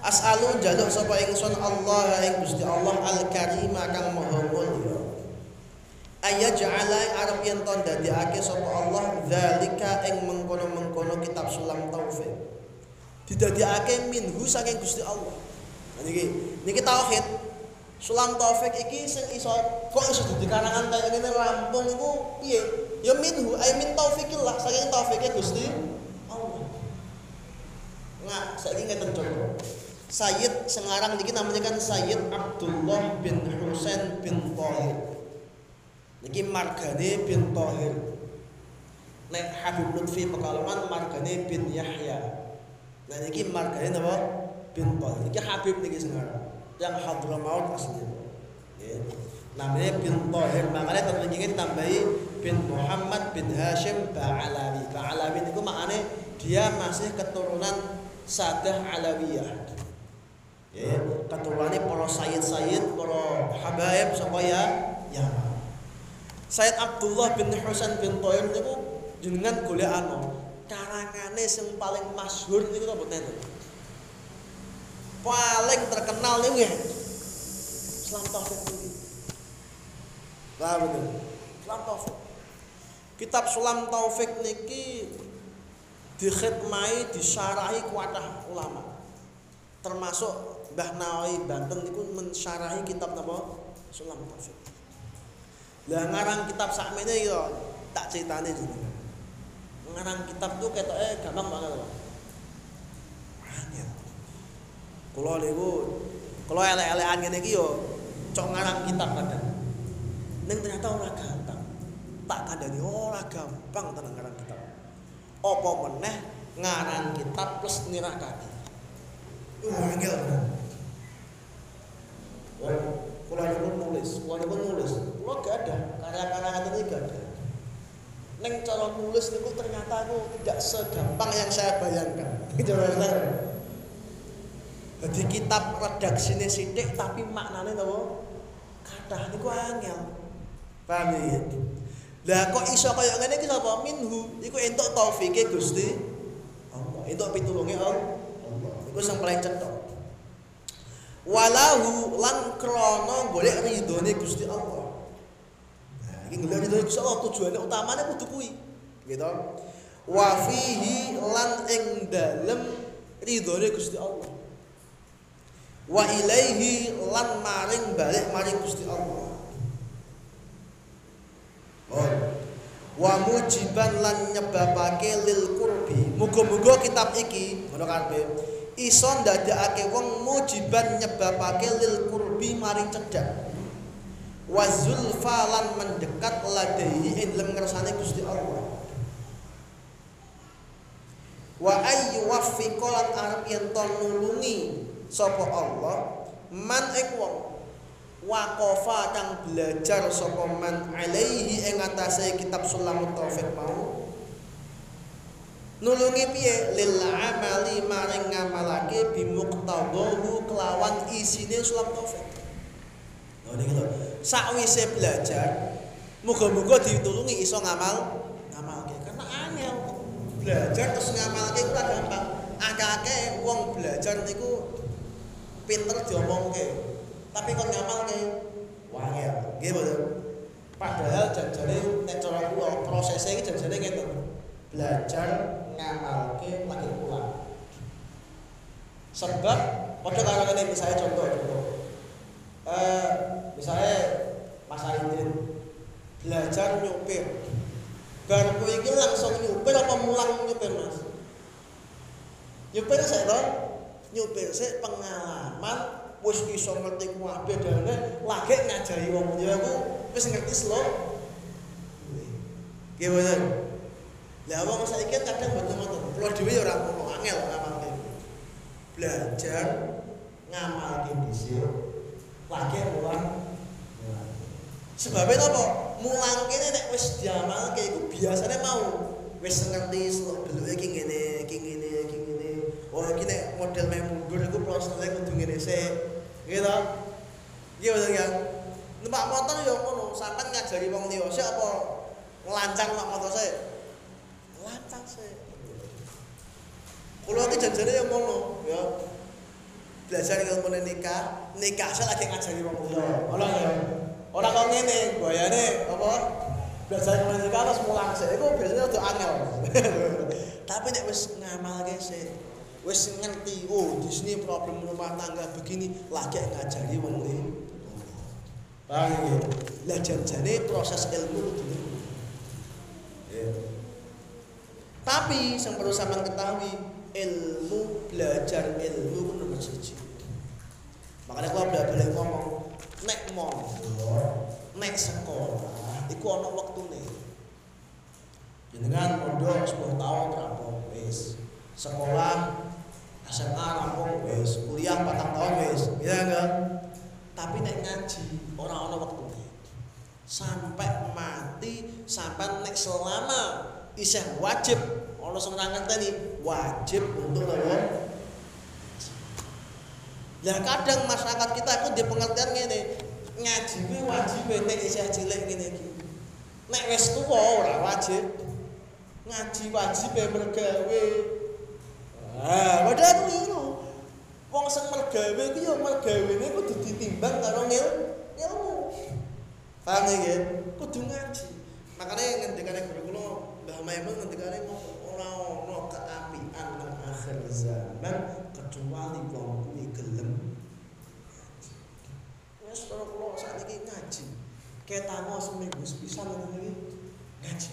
As'alu jaluk sapa ingsun Allah ing Gusti Allah Al-Karim kang Maha Mulya. Ayaj'ala arep yen to ndadekake sapa Allah zalika ing mengkono-mengkono kitab sulam taufik. Didadekake minhu saking Gusti Allah. Nah niki niki tauhid. Sulam taufik iki sing iso kok iso dadi karangan kaya ngene rampung iku piye? Ya minhu ay min taufikillah saking taufike Gusti Allah. Nggak, saiki ngeten contoh. Sayyid Sengarang niki namanya kan Sayyid Abdullah bin Husain bin Thahir. Niki margane bin Thahir. Nek Habib Lutfi Pekalongan margane bin Yahya. Nah niki margane napa? Bin Thahir. Niki Habib niki Sengarang. Yang Hadramaut aslinya. Ya. Namanya bin Thahir. Makanya teman ini tambahi bin Muhammad bin Hashim Ba'alawi. Ba'alawi niku maknane dia masih keturunan Sadah Alawiyah. Ya, keturunannya para sayyid-sayyid, para habaib sapa ya. Sayyid Abdullah bin Husain bin Toyib niku jenengan golekano karangane sing paling masyhur niku apa nenten? Paling terkenal niku ya. Islam Taufik niki. Lah betul. Islam Taufik. Kitab Sulam Taufik niki dikhidmai, disyarahi kuatah ulama. Termasuk Mbah Nawawi Banten niku mensyarahi kitab napa? Sulam Taufik. Lah ngarang kitab sakmene yo tak critane jenengan. Ngarang kitab tuh ketoke gampang banget loh. Angel. Kula niku kula elek-elekan ngene iki yo cok ngarang kitab kadang. Ning ternyata ora gampang. Tak kandhani ora gampang tenan ngarang kitab. Apa meneh ngarang kitab plus nirakake. Uh, angel kula niku nulis, kula niku nulis. Kula gak ada karya-karya ngoten iki gak ada. Neng cara nulis niku ternyata aku tidak segampang yang saya bayangkan. Coba saya. Jadi kitab redaksine sithik tapi maknane napa? Kathah niku angel. Paham ya? Lah kok iso kaya ngene iki sapa? Minhu. Iku entuk taufike Gusti Allah. Entuk pitulunge Allah. Iku sing paling cetha. Walahu lan krana golek ridhone Gusti Allah. Nah iki golek ridhone Gusti Allah tujuane utamane kudu kuwi. Gitu wa fihi lan ing dalem ridhone Gusti Allah. Wa ilaihi lan maring balik maring Gusti Allah. Oh. Wa mujiban lan nyebabake lil qurbi. Muga-muga kitab iki ngono karepe iso ndadekake wong mujiban nyebabake lil qurbi maring cedhak. Wa zulfa lan mendekat ladaihi ing dalem ngersane Gusti Allah. Wa ayyu waffiqa arep yen to nulungi sapa Allah man ing wong waqafa kang belajar sapa man alaihi ing atase kitab sulamut taufik mau nulungi piye? Lil amali maring ngamalake bimuqtadahu kelawan isine sulam taufik lho niki lho sakwise belajar muga-muga ditulungi iso ngamal ngamalke. Karena angel belajar terus ngamalke ku gampang akeh-akeh wong belajar niku pinter diomongke tapi kon ngamalke? Wangel. Nggih mboten padahal janjane nek cara kula prosesnya iki janjane ngeten belajar ngamalke lagi pulang. Sebab padha karo ngene misalnya contoh contoh eh misalnya Mas Aidin belajar nyupir. Bar kowe iki langsung nyupir apa mulang nyupir Mas? Nyupir sik to nyupir sik pengalaman wis iso ngerti kabeh dene lagi ngajari wong. Liya ku wis ngerti slow. Mboten lah wong saiki kadang mboten ngoten. Kula dhewe ya ora ngono angel ngamalke belajar ngamalke dhisik. Lagi mulang sebabnya apa? Mulang kene nek wis diamalke iku biasane mau wis ngerti slow dulu iki ngene iki ngene iki ngene. Oh iki nek model meh mundur iku prosesnya kudu ngene sik. Gitu iya betul kan numpak motor ya ngono sampean ngajari wong liya. Sik apa? Nglancang numpak motor sik lancang sik kula iki janjane ya ngono ya. Belajar ilmu nikah nikah sik lagi ngajari wong liya ora ya? Ora kok ngene bayane apa? Belajar ilmu nikah terus mulang sik iku biasanya udah angel. [laughs] Tapi nek wis ngamalke sik wis ngerti oh di sini problem rumah tangga begini lagi ngajari wong liya paham ya lah janjane proses ilmu itu ya. Tapi yang perlu sampean ketahui ilmu belajar ilmu itu nomor siji. Makanya kalau belajar boleh ngomong nek mondok nek sekolah iku ana wektune. Jenengan mondok 10 tahun rampung wis. Sekolah SMA rampung wis, kuliah 4 tahun wis, ya enggak? Tapi nek ngaji ora ana wektune. Sampai mati, sampai nek selama isih wajib ana sing ngerteni wajib untuk apa? Lah kadang masyarakat kita itu di pengertian ngene, ngaji kuwi wajib nek isih cilik ngene iki. Nek wis tuwa ora wajib. Ngaji wajib mergawe Ah, padahal keliru. Wong sing mergawe ku ya mergawene kudu ditimbang karo ngil ilmu. Paham ya? Kudu ngaji. Makanya ngendikane guru kula Mbah Maimun ngendikane ora ono keapian nang akhir zaman kecuali wong kuwi gelem. Wes karo kula sakniki ngaji. Ketamo seminggu sepisan ngene iki. Ngaji.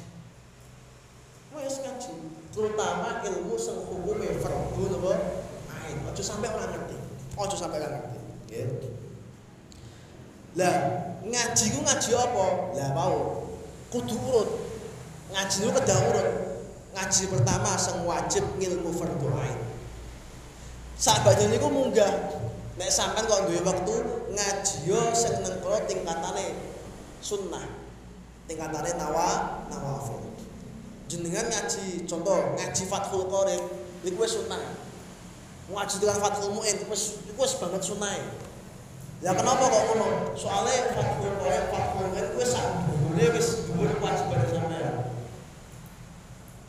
Wes ngaji terutama ilmu sing hukume fardu napa? Ain. Aja sampai ora ngerti. Aja sampai ora ngerti. Nggih. Lah ngaji ku ngaji apa? Lah mau. Kudu urut ngaji ku kedah urut. Ngaji pertama sing wajib ngilmu fardu ain. Sahabat niku munggah. Nek sampean kok duwe wektu ngaji yo sing nang tingkatane sunnah. Tingkatane nawa nawafil. Jenengan ngaji contoh ngaji Fathul Qorib iku wis sunah ngaji dengan Fathul Muin wis iku wis banget sunah ya kenapa kok ngono? Soalnya Fathul Qorib Fathul Muin wis sak dhuwure wis kewajiban sampean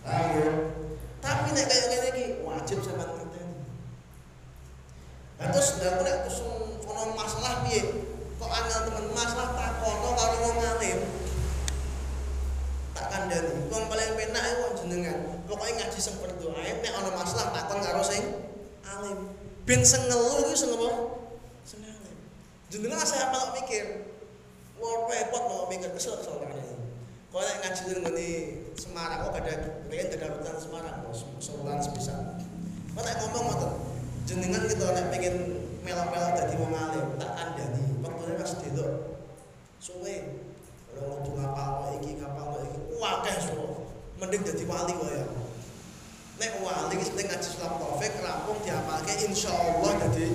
Ayo. Tapi nek kayak ngene iki wajib sampean ngerteni. Lah terus ndang nek terus ono masalah piye? Kok angel temen masalah takono karo wong alim. Tak kandhani. Wong paling penak iku wong jenengan. Pokoke ngaji sing berdoa nek ono masalah takon karo sing alim. Ben sing ngelu iku sing apa? Sing alim. Jenengan saya apa mikir? Wong repot mau mikir kesel soalnya. Kok nek ngaji ini. Semarang. Kok ada pengen ada hutan Semarang. Kok sebulan sebisa kok nek ngomong ngoten jenengan gitu nek pengen melok-melok dadi wong alim tak kandhani wektune pas delok suwe. Kalau kudu ngapal iki ngapal iki akeh suwe. Mending dadi wali wae ya. Nek wali wis penting ngaji sulam taufik rampung diapalke insyaallah dadi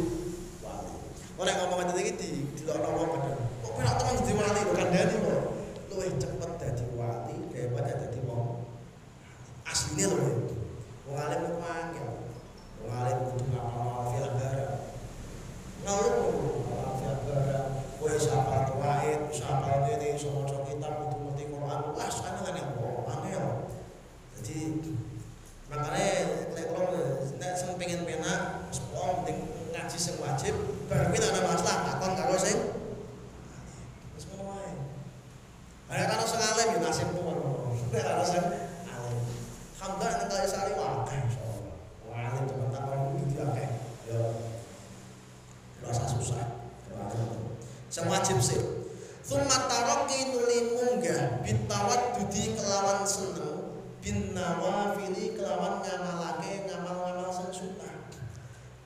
wali. Ora ngomong ngene iki di dilokno wong padha kok penak temen dadi wali kok kandhani kok luwih cepet dadi wali wong asline lho wong alim kok angel wong alim kudu ngapal fil barang ngaluk ngapal fil barang kowe sapa tuwaid sapa dene iso maca kitab kudu ngerti Quran. Wah sakane kan angel angel jadi makanya lek kalau nek sing pengen penak sepuluh penting ngaji sing wajib bar kuwi ana masalah takon karo sing wis ngono wae ada karo sing alim ya nasibmu ngono nek alim alhamdulillah nek kaya sari wae insyaallah alim temen takon kudu akeh ya. Rasa susah. Wajib sih. Thumma taraki nuli munggah bitawat dudi kelawan seneng bin nawafili kelawan ngamalake ngamal-ngamal sing sunnah.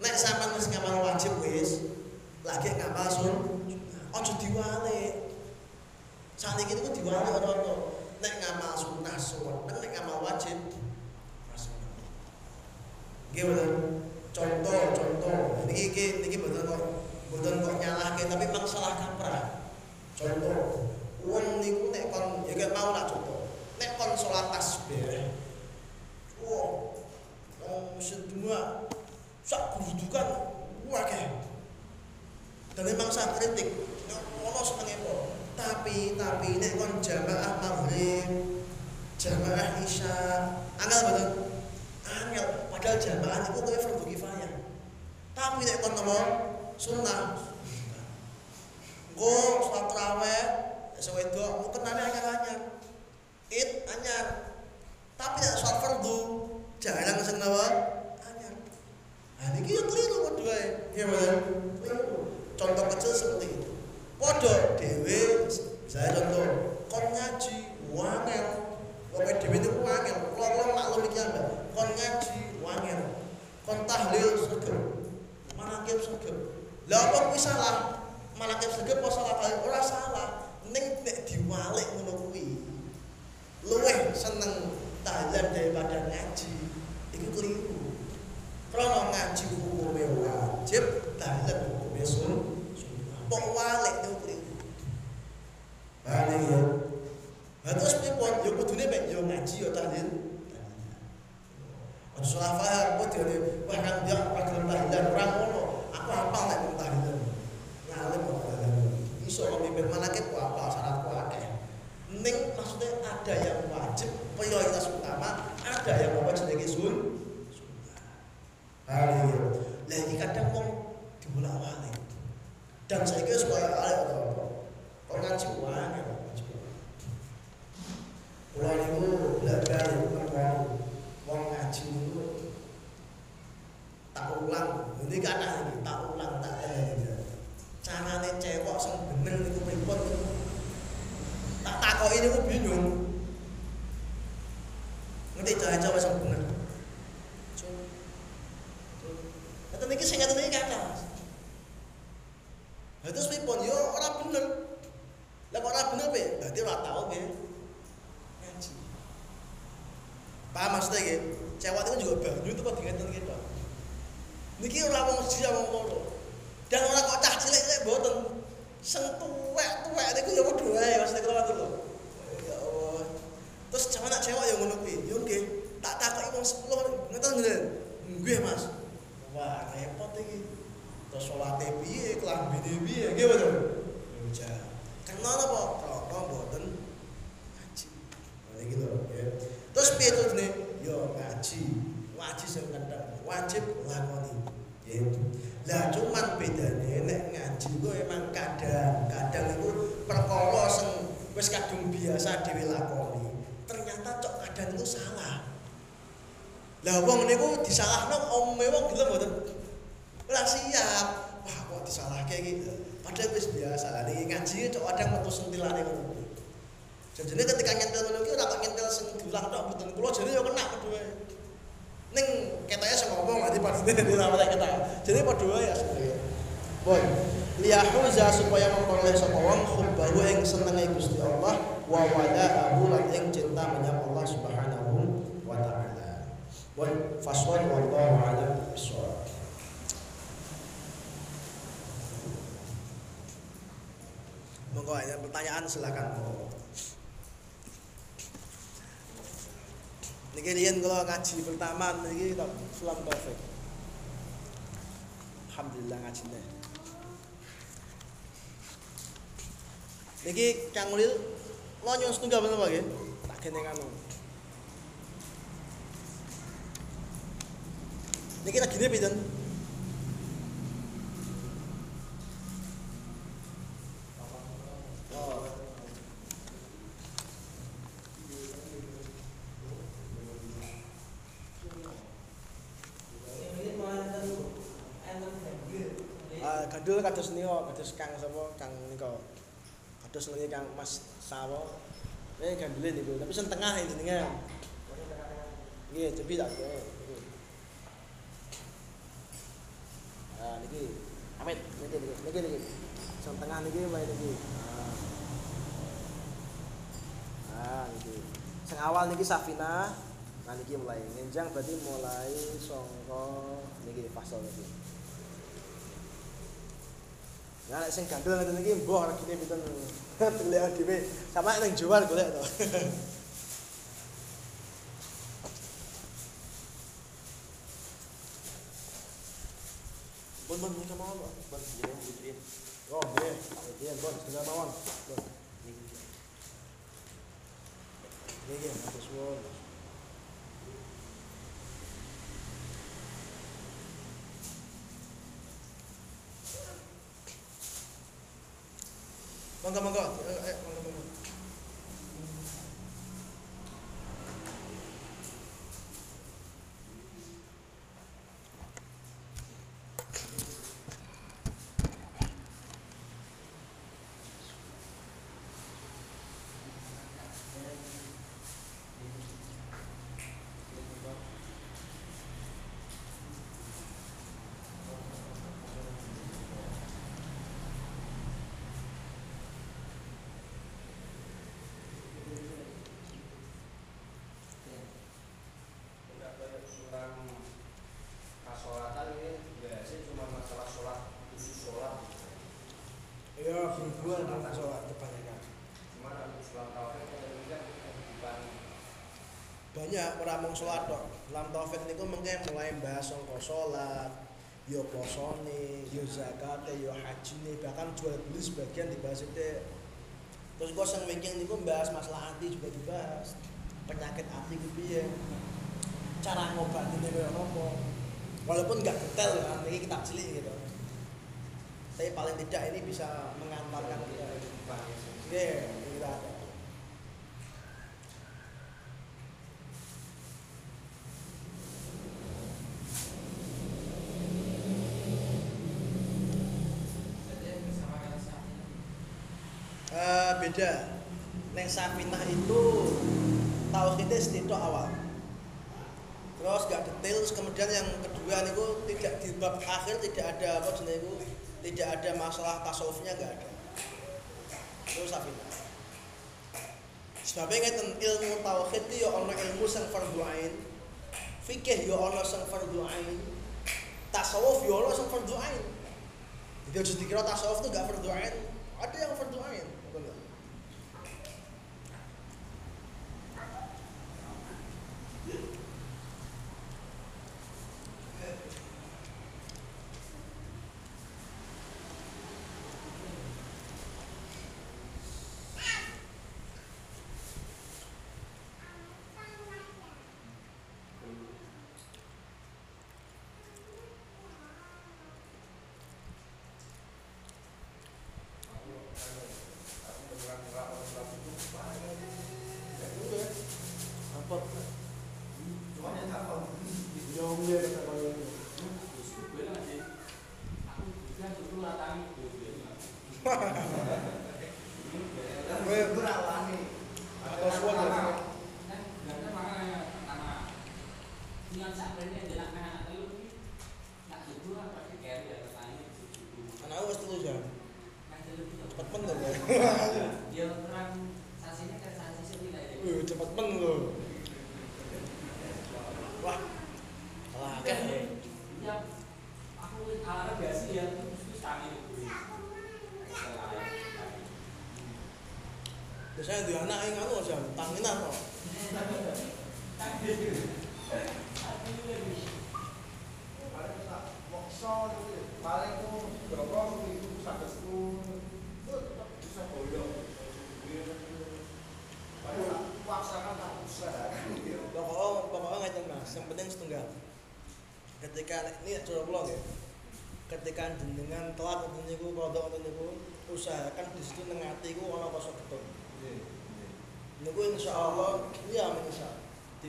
Nek sampean wis ngamal wajib wis, lagi ngamal sun aja diwalik. Saniki niku diwalik ora-ora. Nek ngamal sunnah sunnah, nek ngamal wajib Nggih betul. Contoh, contoh. Niki iki niki mboten kok mboten kok nyalahke tapi masalah kaprah. Contoh, wong niku nek kon ya gak mau lah contoh. Nek kon salat tasbih. Wah, wong sedua sak kedudukan akeh. Dan memang sak kritik. Nek ono senenge. Tapi tapi nek kon jamaah maghrib, jamaah isya, angel betul. Angel padahal jamaah itu kowe fardu kifayah. Tapi nek kon ngomong sunnah, Engko salat tarawih sing wedok mau kenane anyar-anyar. Id anyar. Tapi nek salat fardu jarang sing nawa anyar. Nah niki yo keliru wae. Iya bener. Contoh kecil seperti itu. Padha dhewe saya contoh kon ngaji wangel. Wong dhewe niku wangel. Kula maklum iki ambek. Kon ngaji wangel. Kon tahlil sregep. Manakib sregep. Lah apa kuwi salah? sregep apa salah kali ora salah ning nek diwalik ngono kuwi luweh seneng tahlilan daripada ngaji iku keliru krana ngaji hukume wajib tahlilan hukume sun kok walik niku keliru Balik ya. Lah terus pripun? Ya kudune ngaji yo tahlil. Ada salah paham, kok dia wah kan dia pakai tahlilan orang ngono. Aku hafal nek tahlilan ngalim kok dalan iso memimpin manakib ku apa syaratku akeh. Ning maksudnya ada yang wajib prioritas utama ada yang apa jenenge sun sunnah lah iki kadang wong dibolak balik dan saya kira supaya alim atau apa? Kok ngaji uang ya ngaji Kula niku belajar nang wong ngaji niku tak ulang. Ini kata ini tak ulang tak eling carane cewek sing bener niku pripun? Tak takoki niku bingung. Ngerti cara cewek sing bener? Ngeten iki sing ngeten iki kata Lah terus pripun? Yo ora bener. Lah kok ora bener pe berarti ora tau pe ngaji. Paham maksudnya iki cewek itu juga banyu itu kok ngeten iki tok Niki ora wong siji wong loro. Dan orang kok cah cilik cilik boten. Sing tuwek tuwek niku ya padha wae maksudnya kula ngoten lho ya Allah. Terus jaman nak cewek ya ngono ya nggih tak takoki wong 10 ngeten ngene nggih Mas. Wah repot iki. Terus salate piye klambine piye nggih betul ya kenal apa? Krono boten. Ya terus piye terus nih yo ngaji. Wajib sing kendang wajib lakoni ya lah cuman bedane nek ngaji ku emang kadang kadang itu perkara sing wis kadung biasa dhewe lakoni. Ternyata cok kadang itu salah. Lah wong niku disalahno omonge wong gelem mboten. Ora siap. Wah kok disalahke iki padahal wis biasa. Lah niki ngaji cok kadang metu sentilane ngono jadi ketika nyentil ngono iki ora kok nyentil sing diulang tok mboten kula jare yo kena kedua ning ketoknya sing ngomong nanti pas ini sama kita jadi padha ya sebenarnya boy liyahuza supaya memperoleh sapa wong hubbahu ing senenge Gusti Allah wa wada'ahu lan ing cinta menyang Allah Subhanahu wa taala. Boy faswad wallahu a'lam bishawab. Monggo ada pertanyaan silakan. Niki riyen kula ngaji pertama niki tak sulam taufik. Alhamdulillah ngajine. Niki Kang Ulil lo nyuwun setunggal menapa nggih? Tak kene kanu. Niki tak gini pinten? Oh. Ah, gandul kados nika, kados Kang sapa? Kang nika. Kados ngene Kang Mas Sawo. Eh gandule niku, tapi sing tengah ini jenenge. Nggih, cobi tak. niki. Ah, niki. Amit, niki niki. Niki niki. Sing tengah niki wae niki. Ah. Ah, niki. Sing awal niki Safina. Nah niki mulai ngenjang berarti mulai sangka niki pasal niki. Nah, nek sing gandul ngeten iki mbah regine pinten. [laughs] Golek dhewe. Sama ning jual golek to. Bon bon nika mawon. Bon, iya, iya. Oh, nggih. Iya, bon, setengah mawon. Bon. Nggih, nggih, matur suwun. Monggo monggo. Usulan kasolatan ini biasanya cuma masalah sholat khusus sholat Iya, berhubungan dengan sholat kebanyakan. cuma usulan taufik yang tidak bukan Banyak meramung sholat dok. Lam taufik niku mengke mulai bahas sangka sholat, yo posone, yo zakate, yo hajine, bahkan jual beli sebagian dibahas itu. Terus kok sing wingking niku bahas masalah hati juga dibahas. Penyakit hati ku piye? Cara ngobatinnya kaya apa? Walaupun nggak detail kan, ini kitab cilik gitu. Tapi paling tidak ini bisa mengantarkan kita. ini kita ada. Eh, beda. Neng Safinah itu tauhidnya setidak awal. Terus gak detail, terus kemudian yang kedua niku tidak di bab akhir tidak ada apa jenenge tidak ada masalah tasawufnya nggak ada. Itu Safinah. Sebabnya ngeten ilmu tauhid itu ya ana ilmu sing fardhu ain. Fikih ya ana sing fardhu ain. Tasawuf ya ana sing fardhu ain. Jadi aja dikira tasawuf itu gak ain. Ada yang fardhu ain. Di anak yang anu jam tanginan kok. Yang penting setengah. Ketika ini curah pulang ya. Ketika jenengan telat ngoten niku produk ngoten niku usahakan di situ nang ati ku ana kosok betul. Niku insyaallah iya menyesal.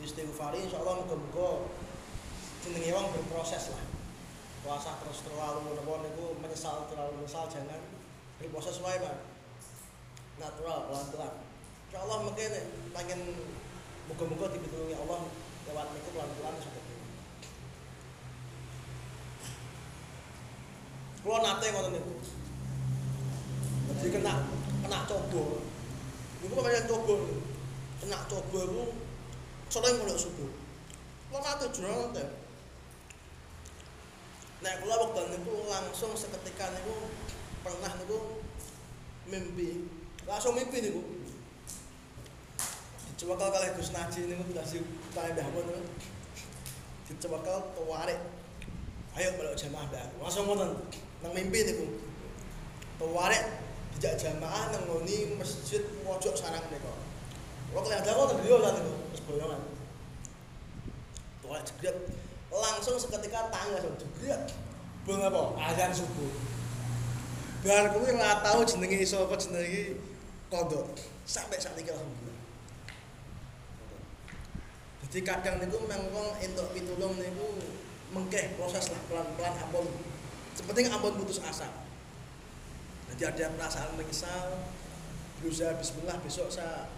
Di istighfari insyaallah muga-muga jenenge wong berproses lah. Puasa terus terlalu napa niku menyesal terlalu menyesal jangan berproses wae Pak. Natural pelan-pelan. Insyaallah mungkin pengen muga-muga dipitulungi Allah lewat niku pelan-pelan sampai Kulo nate ngoten niku. Jadi kena kena coba. Niku kaya coba. Kena coba ku sore mulai subuh. Kulo nate jurang nate. Nek kula wekdal niku langsung seketika niku pernah niku mimpi. Langsung mimpi niku. Dicewakal kalih Gus Naji niku dasi kalih Mbah Mun niku. Dicewakal tawarik. Ayo melok jamaah Mbah. Langsung ngoten. Nang mimpi niku. Tawarik dijak jamaah nang ngoni masjid pojok sarang niku. Kula kelihatan kok teng griya kan niku, wis boyongan. Tawarik jegret langsung seketika tangan langsung jegret. Bang apa? Azan subuh. Bar kuwi ora tau jenenge iso apa jenenge iki kondok. Sampai saat ini gila. Jadi kadang niku memang wong entuk pitulung niku mengkeh proses lah pelan-pelan ampun. Sepenting ampun putus asa. Jadi ada perasaan menyesal, berusaha bismillah besok saya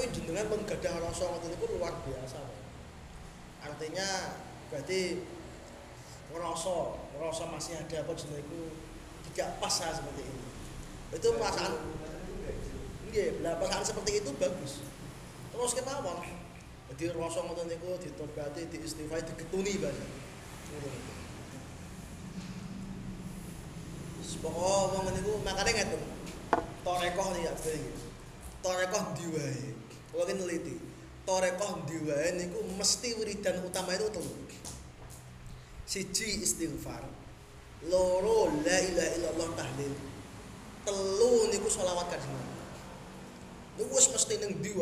Tapi jenengan pun gadah rasa ngoten niku luar biasa. Pak. Artinya berarti ngerasa, ngerasa masih ada apa jenenge iku tidak pas lah seperti ini. Itu perasaan Nggih, lah perasaan seperti itu bagus. Terus kemawon. Jadi rasa ngoten niku ditobati, diistighfar, digetuni bahasa. Ngoten niku. Wis Pokok wong niku makane ngeten. Torekoh nih ya. Torekoh ndi wae. Kulo ki neliti. Torekoh wae niku mesti wiridan utama itu telu. Siji istighfar. Loro la ilaha illallah tahlil. Telu niku selawat kanjeng Nabi. Niku wis mesti ning ndi.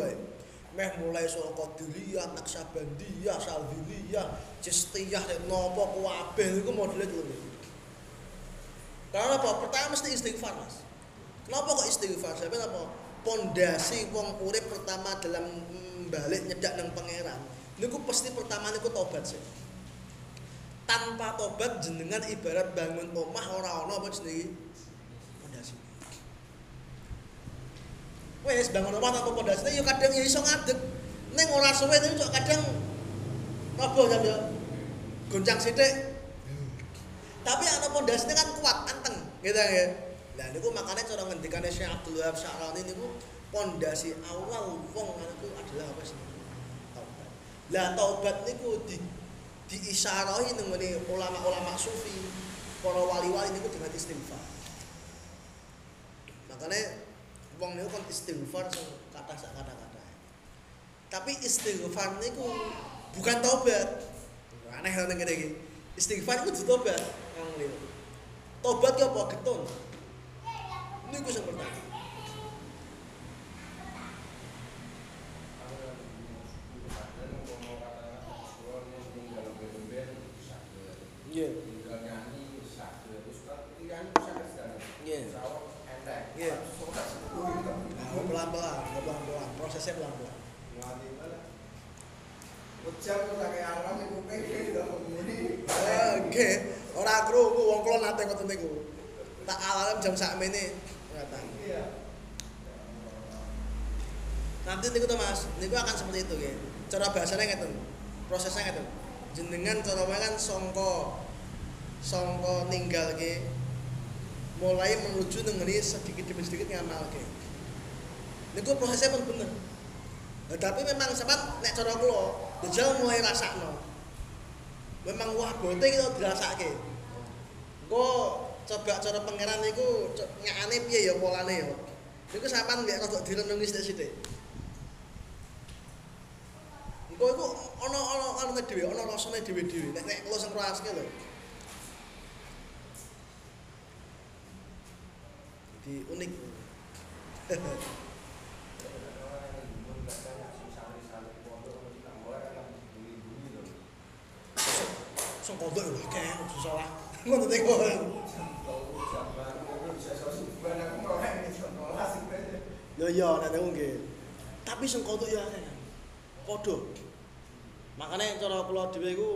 Meh mulai saka Qadiriyah, Naksabandiyah, Salbiliyah, Cistiyah, nopo kuwabeh niku modele telu. Karena apa? Pertama mesti istighfar, Mas. Kenapa kok istighfar? Sampai apa? Pondasi wong urip pertama dalam balik nyedak nang pangeran. Niku pasti pertama niku tobat sih. Tanpa tobat jenengan ibarat bangun omah ora ana apa jenenge pondasi. Wes bangun omah tanpa pondasi ya kadang ya iso ngadeg. Ning ora suwe tapi kok kadang roboh ya. Goncang sithik tapi ana pondasine kan kuat anteng gitu ya nah niku makanya cara ngendikane Syekh Abdul Wahab Sya'rani niku pondasi awal wong niku adalah apa sih? Taubat. Lah taubat niku di diisyarahi nang ngene ulama-ulama sufi para wali-wali niku dengan istighfar. Makanya wong niku kan istighfar sing kata sak kata-kata tapi istighfar niku bukan taubat. Aneh ngene iki. Istighfar itu tobat. Tobat ki apa? Getun? Niku sing pertama. Iya. Iya. Iya. Nah, pelan-pelan, pelan-pelan, prosesnya pelan-pelan. Oke, ora krungu wong kula nate ngoten niku. Tak alarm jam sakmene Nanti niku to Mas, niku akan seperti itu ya. Cara bahasanya ngeten. Prosesnya ngeten. Jenengan cara kan sangka sangka ninggalke mulai menuju nengeni sedikit demi sedikit ngamalke. Niku prosesnya pun bener. Nah, tapi memang sempat nek cara kula, jajal mulai rasakno. Memang wah bote kita dirasake. Engko coba cara pangeran niku ngakane piye ya polane ya. Niku sampean nek rada direnungi sithik-sithik. Engko iku ana ana anune dhewe, ana rasane dhewe-dhewe. Nek nek kula sing ngrasakke lho. Jadi unik. [laughs] Sing kodok lho akeh susah lah. Ngono niku. Ya iya nek niku nggih. Tapi sing kodok ya. Padha. Makanya cara kula dhewe iku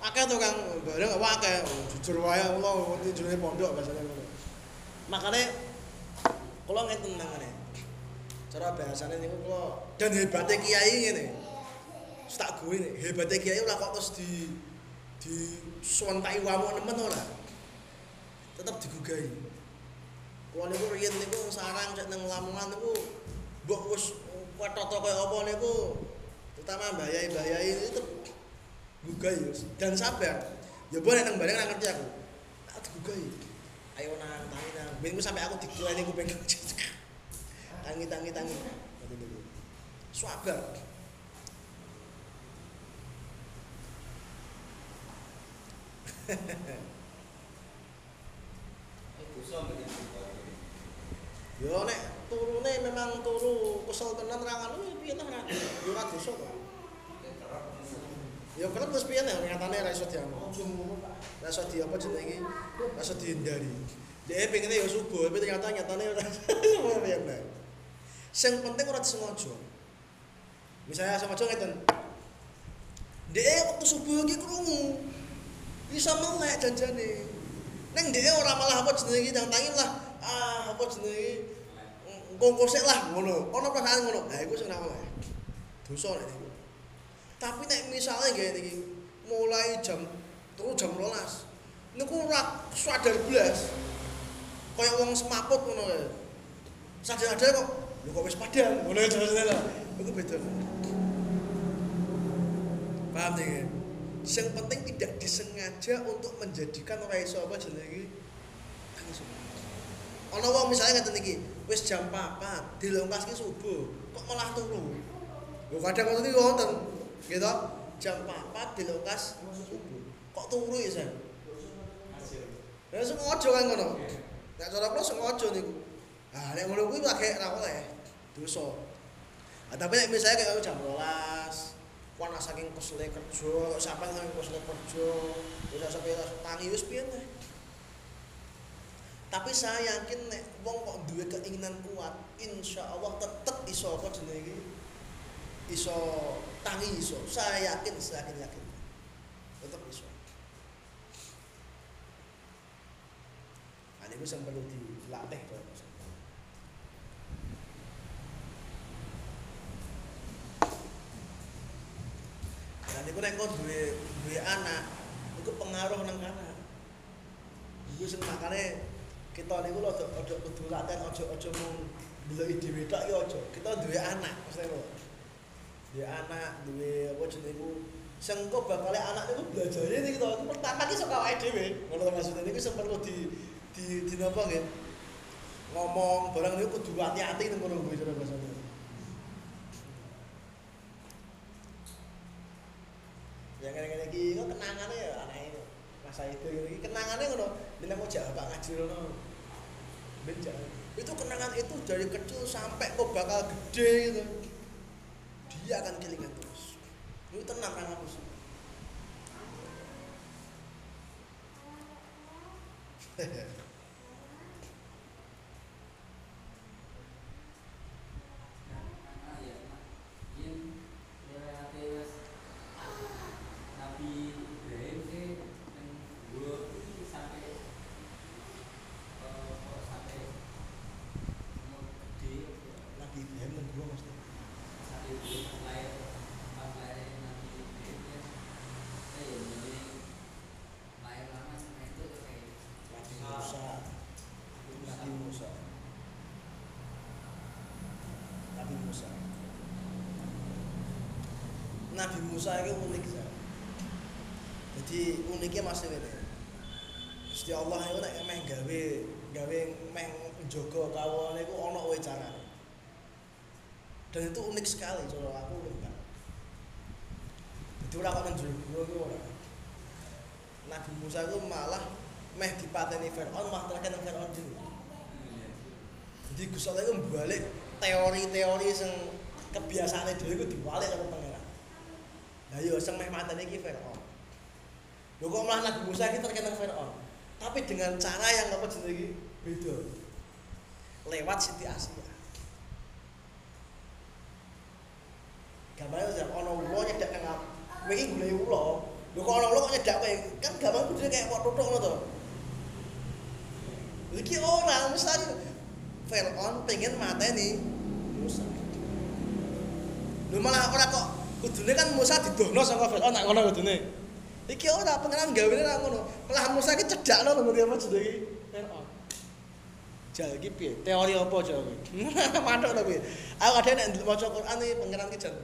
akeh to Kang, bareng akeh. Jujur wae kula ngerti jenenge pondok bahasane ngono. Makanya kula ngeten nangane. Cara bahasane niku kula dan hebatnya kiai ngene. Tak gue nih, hebatnya kiai ora kok terus di di suwentai wamu nemen ora. Tetep digugai. Kula niku riyen niku sarang cek nang Lamongan niku mbok wis wetoto kaya apa niku terutama bayai-bayai itu gugai wis. dan sabar. Ya boleh nang bareng nang ngerti aku. Tak digugai. Ayo nang tangi nang. Ben sampe aku dikuleni kuping. [laughs] Tangi tangi tangi. Ngoten niku. Sabar. Yo nek turune memang turu kesel tenan ra ngono piye ta ra. Yo ora dosa kok. Yo kerep terus piye nek nyatane ra iso diamo. Ra iso di apa jenenge? Ra iso dihindari. Dia pengennya ya subuh, tapi ternyata nyatane ora [laughs] piye nek. Sing penting ora disengaja. Misalnya sama cowok ngeten. Dia waktu subuh iki krungu. Bisa melek janjane. Neng dia ora malah apa jenenge iki nang tangi lah. Ah, apa jenenge sik lah ngono. Ono perasaan ngono. Nah, iku sing ora malah. Dosa nek niku. Tapi nek misalnya kayak iki mulai jam turu jam 12. Niku ora sadar blas. Kaya wong semaput ngono kae. Sadar-sadar kok lho kok wis padang. Ngono jelas-jelas. Iku beda. Paham nih? Yang penting tidak disengaja untuk menjadikan ora iso apa jenenge tangis. Ana wong misalnya ngeten iki, wis jam 4, dilongkas ki subuh, kok malah turu. Lho kadang ngoten iki wonten. Gitu. Jam 4 dilongkas subuh. Kok turu ya, San? Ya sengaja kan ngono. Nek cara kula sengaja niku. Ah, nek ngono kuwi pakai ra oleh. Dosa. Ah, tapi misalnya kayak jam 12, Wana saking kesele kerja, sampai saking kesele kerja, bisa sampai tangi wis piye. Tapi saya yakin nek wong kok duwe keinginan kuat, insya Allah tetep iso apa jenenge iki? Iso tangi iso. Saya yakin, saya yakin yakin. Tetep iso. Nah, ini yang perlu dilatih tuh. Dan itu nek kau duwe duwe anak, itu pengaruh nang anak. Iku sing makane kita niku aja aja kudu latihan aja aja mung ndeloki dhewe tok ya aja. Kita duwe anak, mesti lho. Duwe anak, duwe apa jenenge iku sing kok bakal anak niku belajare niku to. Pertama ki saka awake dhewe. Ngono maksudnya niku sing perlu di di di napa nggih? Ngomong barang niku kudu hati-hati nang kono kuwi cara bahasane. yang ngene-ngene iki kok kenangane ya anake. saya itu. Ini kenangannya ngono. Ben aku jak bapak ngaji ngono. Itu kenangan itu dari kecil sampai kok bakal gede gitu dia akan kelingan terus. Itu tenang kan aku sih [laughs] Ah, Nabi Musa itu unik ya. Jadi uniknya masih ini. Gusti Allah itu nek meh gawe gawe meh njaga kawula niku ana wae carane. Dan itu unik sekali cara aku banget. Jadi ora kok jero iku ora. Nabi Musa itu malah meh dipateni Firaun malah terakhir nang Firaun dulu. Jadi Gusti Allah itu balik teori-teori sing kebiasaane dhewe iku diwalik karo pangeran. Lah yo sing meh mateni iki Firaun. Lho kok malah Nabi Musa iki terkenal Firaun. Tapi dengan cara yang apa jenenge iki beda. Lewat Siti Asia. Gambarnya udah ono ulo nyedak nang kowe iki golek ulo. Lho kok ono ulo kok nyedak kowe? Kan gampang kudu kayak kok tutuk ngono to. Iki orang misalnya Firaun pengen mateni Musa. Lho malah ora kok kudune kan Musa didono saka Firaun nak ngono kudune. Iki ora pengenan gawene ra ngono. Malah Musa iki cedakno lho ngerti apa jenenge Firaun. Jal iki piye? Teori apa jal [laughs] iki? Mantuk to piye? Aku kadang nek maca Quran iki pengenan iki jan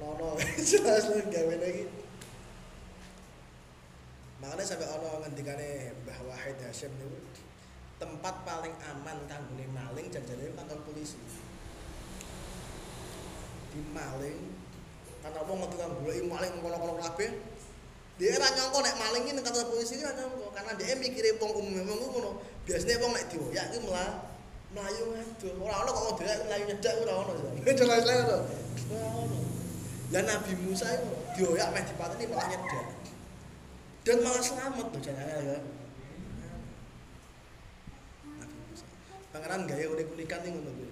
ono-ono [laughs] jelas lho gawene iki. Makanya sampai ono ngendikane Mbah Wahid Hasyim niku tempat paling aman kanggone maling janjane kantor polisi. Di maling karena wong kan goleki maling ngono-ngono kabeh. Dia ora nyangka nek maling nang kantor polisi iki ora nyangka karena dia mikire wong umum memang ngono. Biasanya wong nek dioyak iki malah mlayu aduh. Ora ono kok dioyak mlayu nyedak ora ono. Jelas [laughs] ono. Ora ono. Lah Nabi Musa itu dioyak meh dipateni malah nyedak. Dan malah selamat loh jangan ya. Musa. Pangeran gaya unik-unikan nih ngono [laughs] kuwi.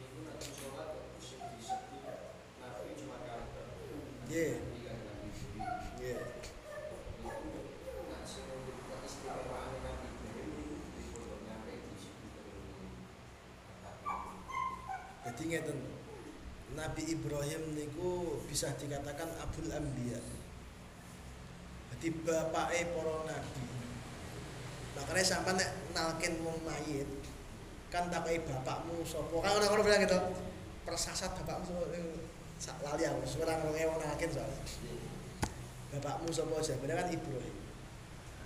Itu nanti sholat kok pusing disebut Nabi cuma karakter. Iya. Nabi kan Nabi sendiri. Iya. Itu nak sing keistimewaan Nabi Ibrahim itu di pondok nyampe disebut Jadi ngeten. Nabi Ibrahim niku bisa dikatakan Abul Anbiya. Jadi bapake para nabi. Makanya sampai nek nalkin wong mayit kan takai bapakmu sapa? Kan orang-orang bilang gitu. Persasat bapakmu sapa? Sak lali aku, seorang wong wong nalkin soalnya. Bapakmu sapa aja? Bener kan Ibrahim.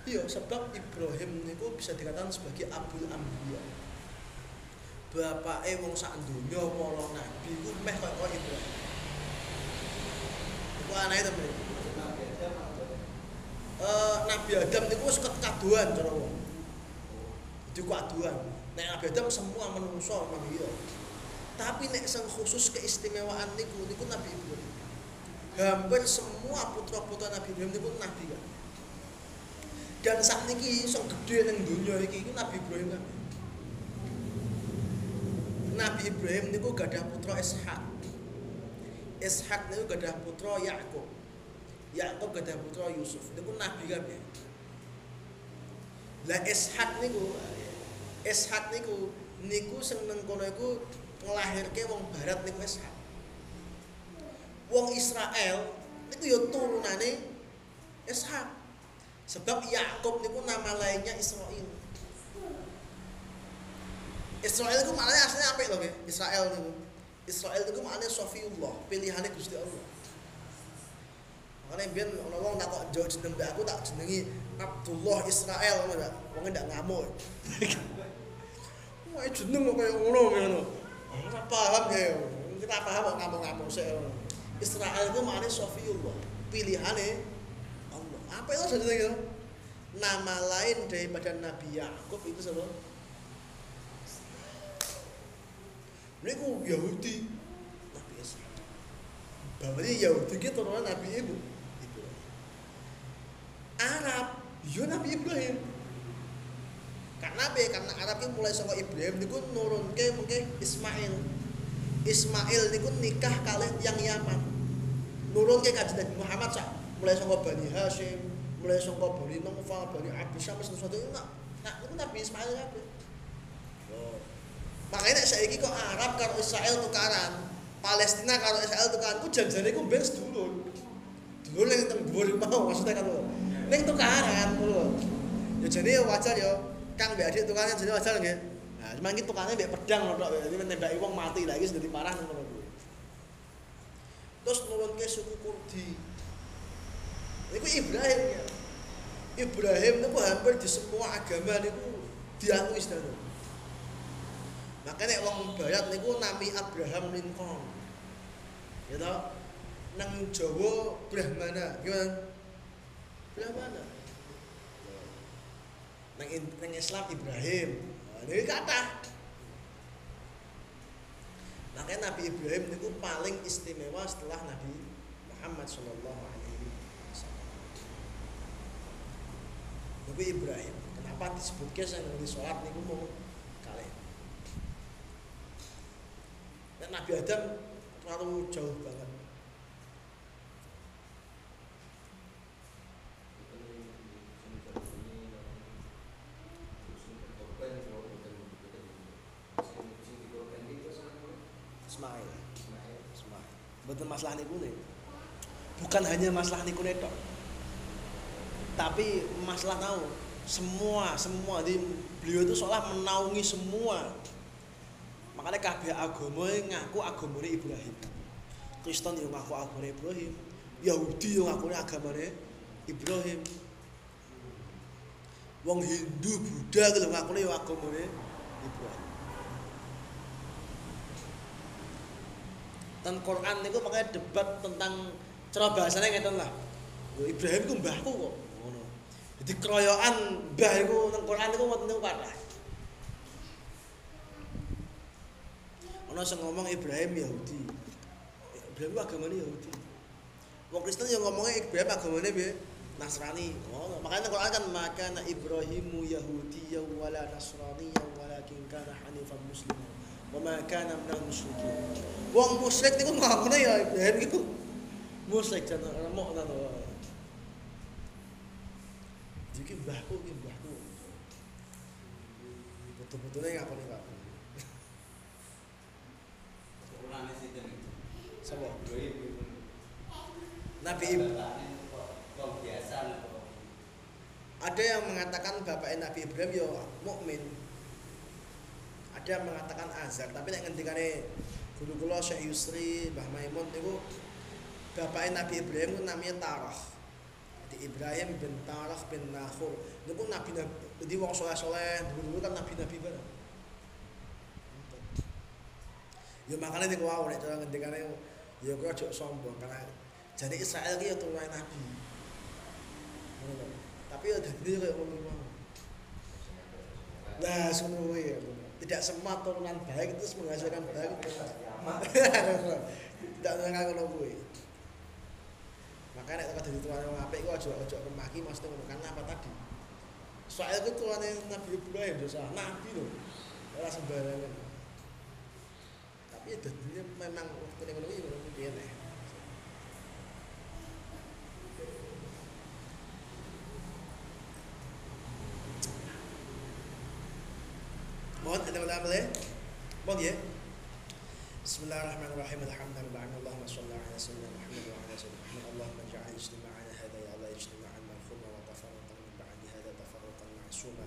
Iya, sebab Ibrahim niku bisa dikatakan sebagai Abul Anbiya. bapake wong sak donya para nabi ku meh kaya kaya Ibrahim. Iku anae to, Bro. Nabi Adam apa? Nabi Adam niku wis kekaduan cara wong. Jadi kaduan. Nek Nabi Adam semua menungso manusia. Tapi nek sing khusus keistimewaan niku niku Nabi Ibrahim. Hampir semua putra-putra Nabi Ibrahim niku nabi kan. Dan saat niki sing gede ning donya iki iku Nabi Ibrahim kan. Nabi Ibrahim niku gadah putra Ishak. Ishak niku gadah putra Yakub. Yakub gadah putra Yusuf. Niku nabi kabeh. Lah Ishak niku Ishak niku niku sing nang kono iku nglahirke wong barat niku Ishak. Wong Israel niku ya turunane Ishak. Sebab Yakub niku nama lainnya Israel. Israel itu maknanya aslinya apa loh, Israel itu. Israel itu maknanya Sofiullah, pilihannya Gusti Allah. Makanya biar orang orang tak kok jauh jeneng aku tak jenengi Abdullah Israel? Wongnya ndak ngamuk. [laughs] Wah jeneng kok kayak ngono ngono. Ora paham ya. Kita paham kok ngamuk-ngamuk sih. Israel itu maknanya Sofiullah, pilihannya Allah. Apa itu saudara gitu? Nama lain daripada Nabi Yakub itu siapa? Mereka Yahudi, Nabi Ishak. Berarti Yahudi itu turunan Nabi Ibu. Ibrahim. Arab, ya Nabi Ibrahim. Karena apa? ya? Karena Arab itu mulai saka Ibrahim niku nurunke mungkin Ismail. Ismail niku nikah kali yang Yaman. Nurunke kanjeng Nabi Muhammad sak mulai saka Bani Hashim, mulai saka Bani Naufal, Bani Abdi Syams sesuatu itu nak nak niku Nabi Ismail kabeh. Oh. Makanya nek saiki kok Arab karo Israel tukaran, Palestina karo Israel tukaran, ku janjane ku ben sedulur. Dulur ning teng dhuwur mau maksudnya kan. Ning tukaran lho. Ya jane ya wajar ya. Kang mbek adik tukaran jane wajar nggih. Nah, cuma iki tukarane mbek pedang lho tok, jadi nembaki wong mati lagi sudah parah ngono kuwi. Terus nurunke suku Kurdi. Niku Ibrahim ya. Ibrahim niku hampir di semua agama niku diakui sedaya. Makanya wong barat niku nami Abraham Lincoln. Ya toh? Nang Jawa Brahmana, gimana? Brahmana. Nang, nang Islam Ibrahim. Nah, ini kata. Makanya Nabi Ibrahim itu paling istimewa setelah Nabi Muhammad Shallallahu Alaihi Wasallam. Nabi Ibrahim. Kenapa disebutnya saya di sholat niku mau kalian? Nabi Adam terlalu jauh banget. Ismail. Ismail. Betul masalah niku nih. Bukan hanya masalah niku tok. Tapi masalah tahu semua semua di beliau itu seolah menaungi semua. Makanya kabeh agama ngaku agamane Ibrahim. Kristen yang ngaku agamane Ibrahim, Yahudi yang ngaku agamane Ibrahim. Wong Hindu, Buddha gitu ngakune ya agamane Ibrahim. Dan Quran niku makanya debat tentang cara bahasanya ngeten lah. Ibrahim ku mbahku kok. Jadi keroyokan mbah iku nang Quran niku wonten niku kathah. Ana sing ngomong Ibrahim Yahudi. Ibrahim ku agamane Yahudi. Wong Kristen yang ngomongnya Ibrahim agamane piye? Nasrani. Oh, makanya Quran kan maka Ibrahimu Yahudiyya wala Nasraniyya walakin kana hanifan musliman. Wa ma kana minal musyrikin. Wong musyrik niku ya Ibrahim iku musyrik jan remuk ta to. Jadi mbahku iki. Betul-betulnya? Nabi Ibrahim. Ada yang mengatakan bapaknya Nabi Ibrahim yo mukmin. Ada yang mengatakan azar, tapi nek ngendikane guru kula Syekh Yusri, Mbah Maimun niku bapaknya Nabi Ibrahim itu namanya Tarah. Jadi Ibrahim bin Tarah bin Nahur. Niku nabi nabi jadi wong soleh-soleh, dulu kan nabi-nabi bareng. Ya makanya niku wau nek cara ngendikane ya kok aja sombong karena jadi Israel ki ya turunan nabi. Tapi ya dadi mau. Lah ngono kuwi ya. Tidak semua turunan baik itu menghasilkan baik. Tidak nang ngono kuwi. Makanya nek dadi turunan wong apik aja aja kemaki mesti ngono karena apa tadi? Soalnya itu turunan Nabi Ibrahim dosa nabi loh. Ora sembarangan. Tapi ya memang waktu ngono kuwi ngono kuwi Bom, entendeu lá, beleza? Bom dia. بسم الله الرحمن الرحيم الحمد لله رب اللهم صل على سيدنا محمد وعلى سيدنا محمد اللهم اجعل اجتماعنا هذا يا الله اجتماعا مرحوما وتفرقا من بعد هذا تفرقا معصوما.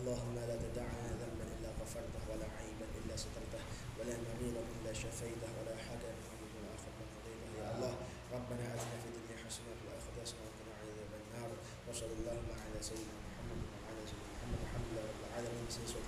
اللهم لا تدع لنا ذنبا إلا غفرته ولا عيبا إلا سترته ولا مريضا إلا شفيته ولا حاجة محمد ولا اخر من قضيته يا الله ربنا آتنا في الدنيا حسنة وفي الآخرة حسنة وقنا عذاب النار. وصلى اللهم على سيدنا محمد وعلى سيدنا محمد. الحمد لله رب العالمين. سيدنا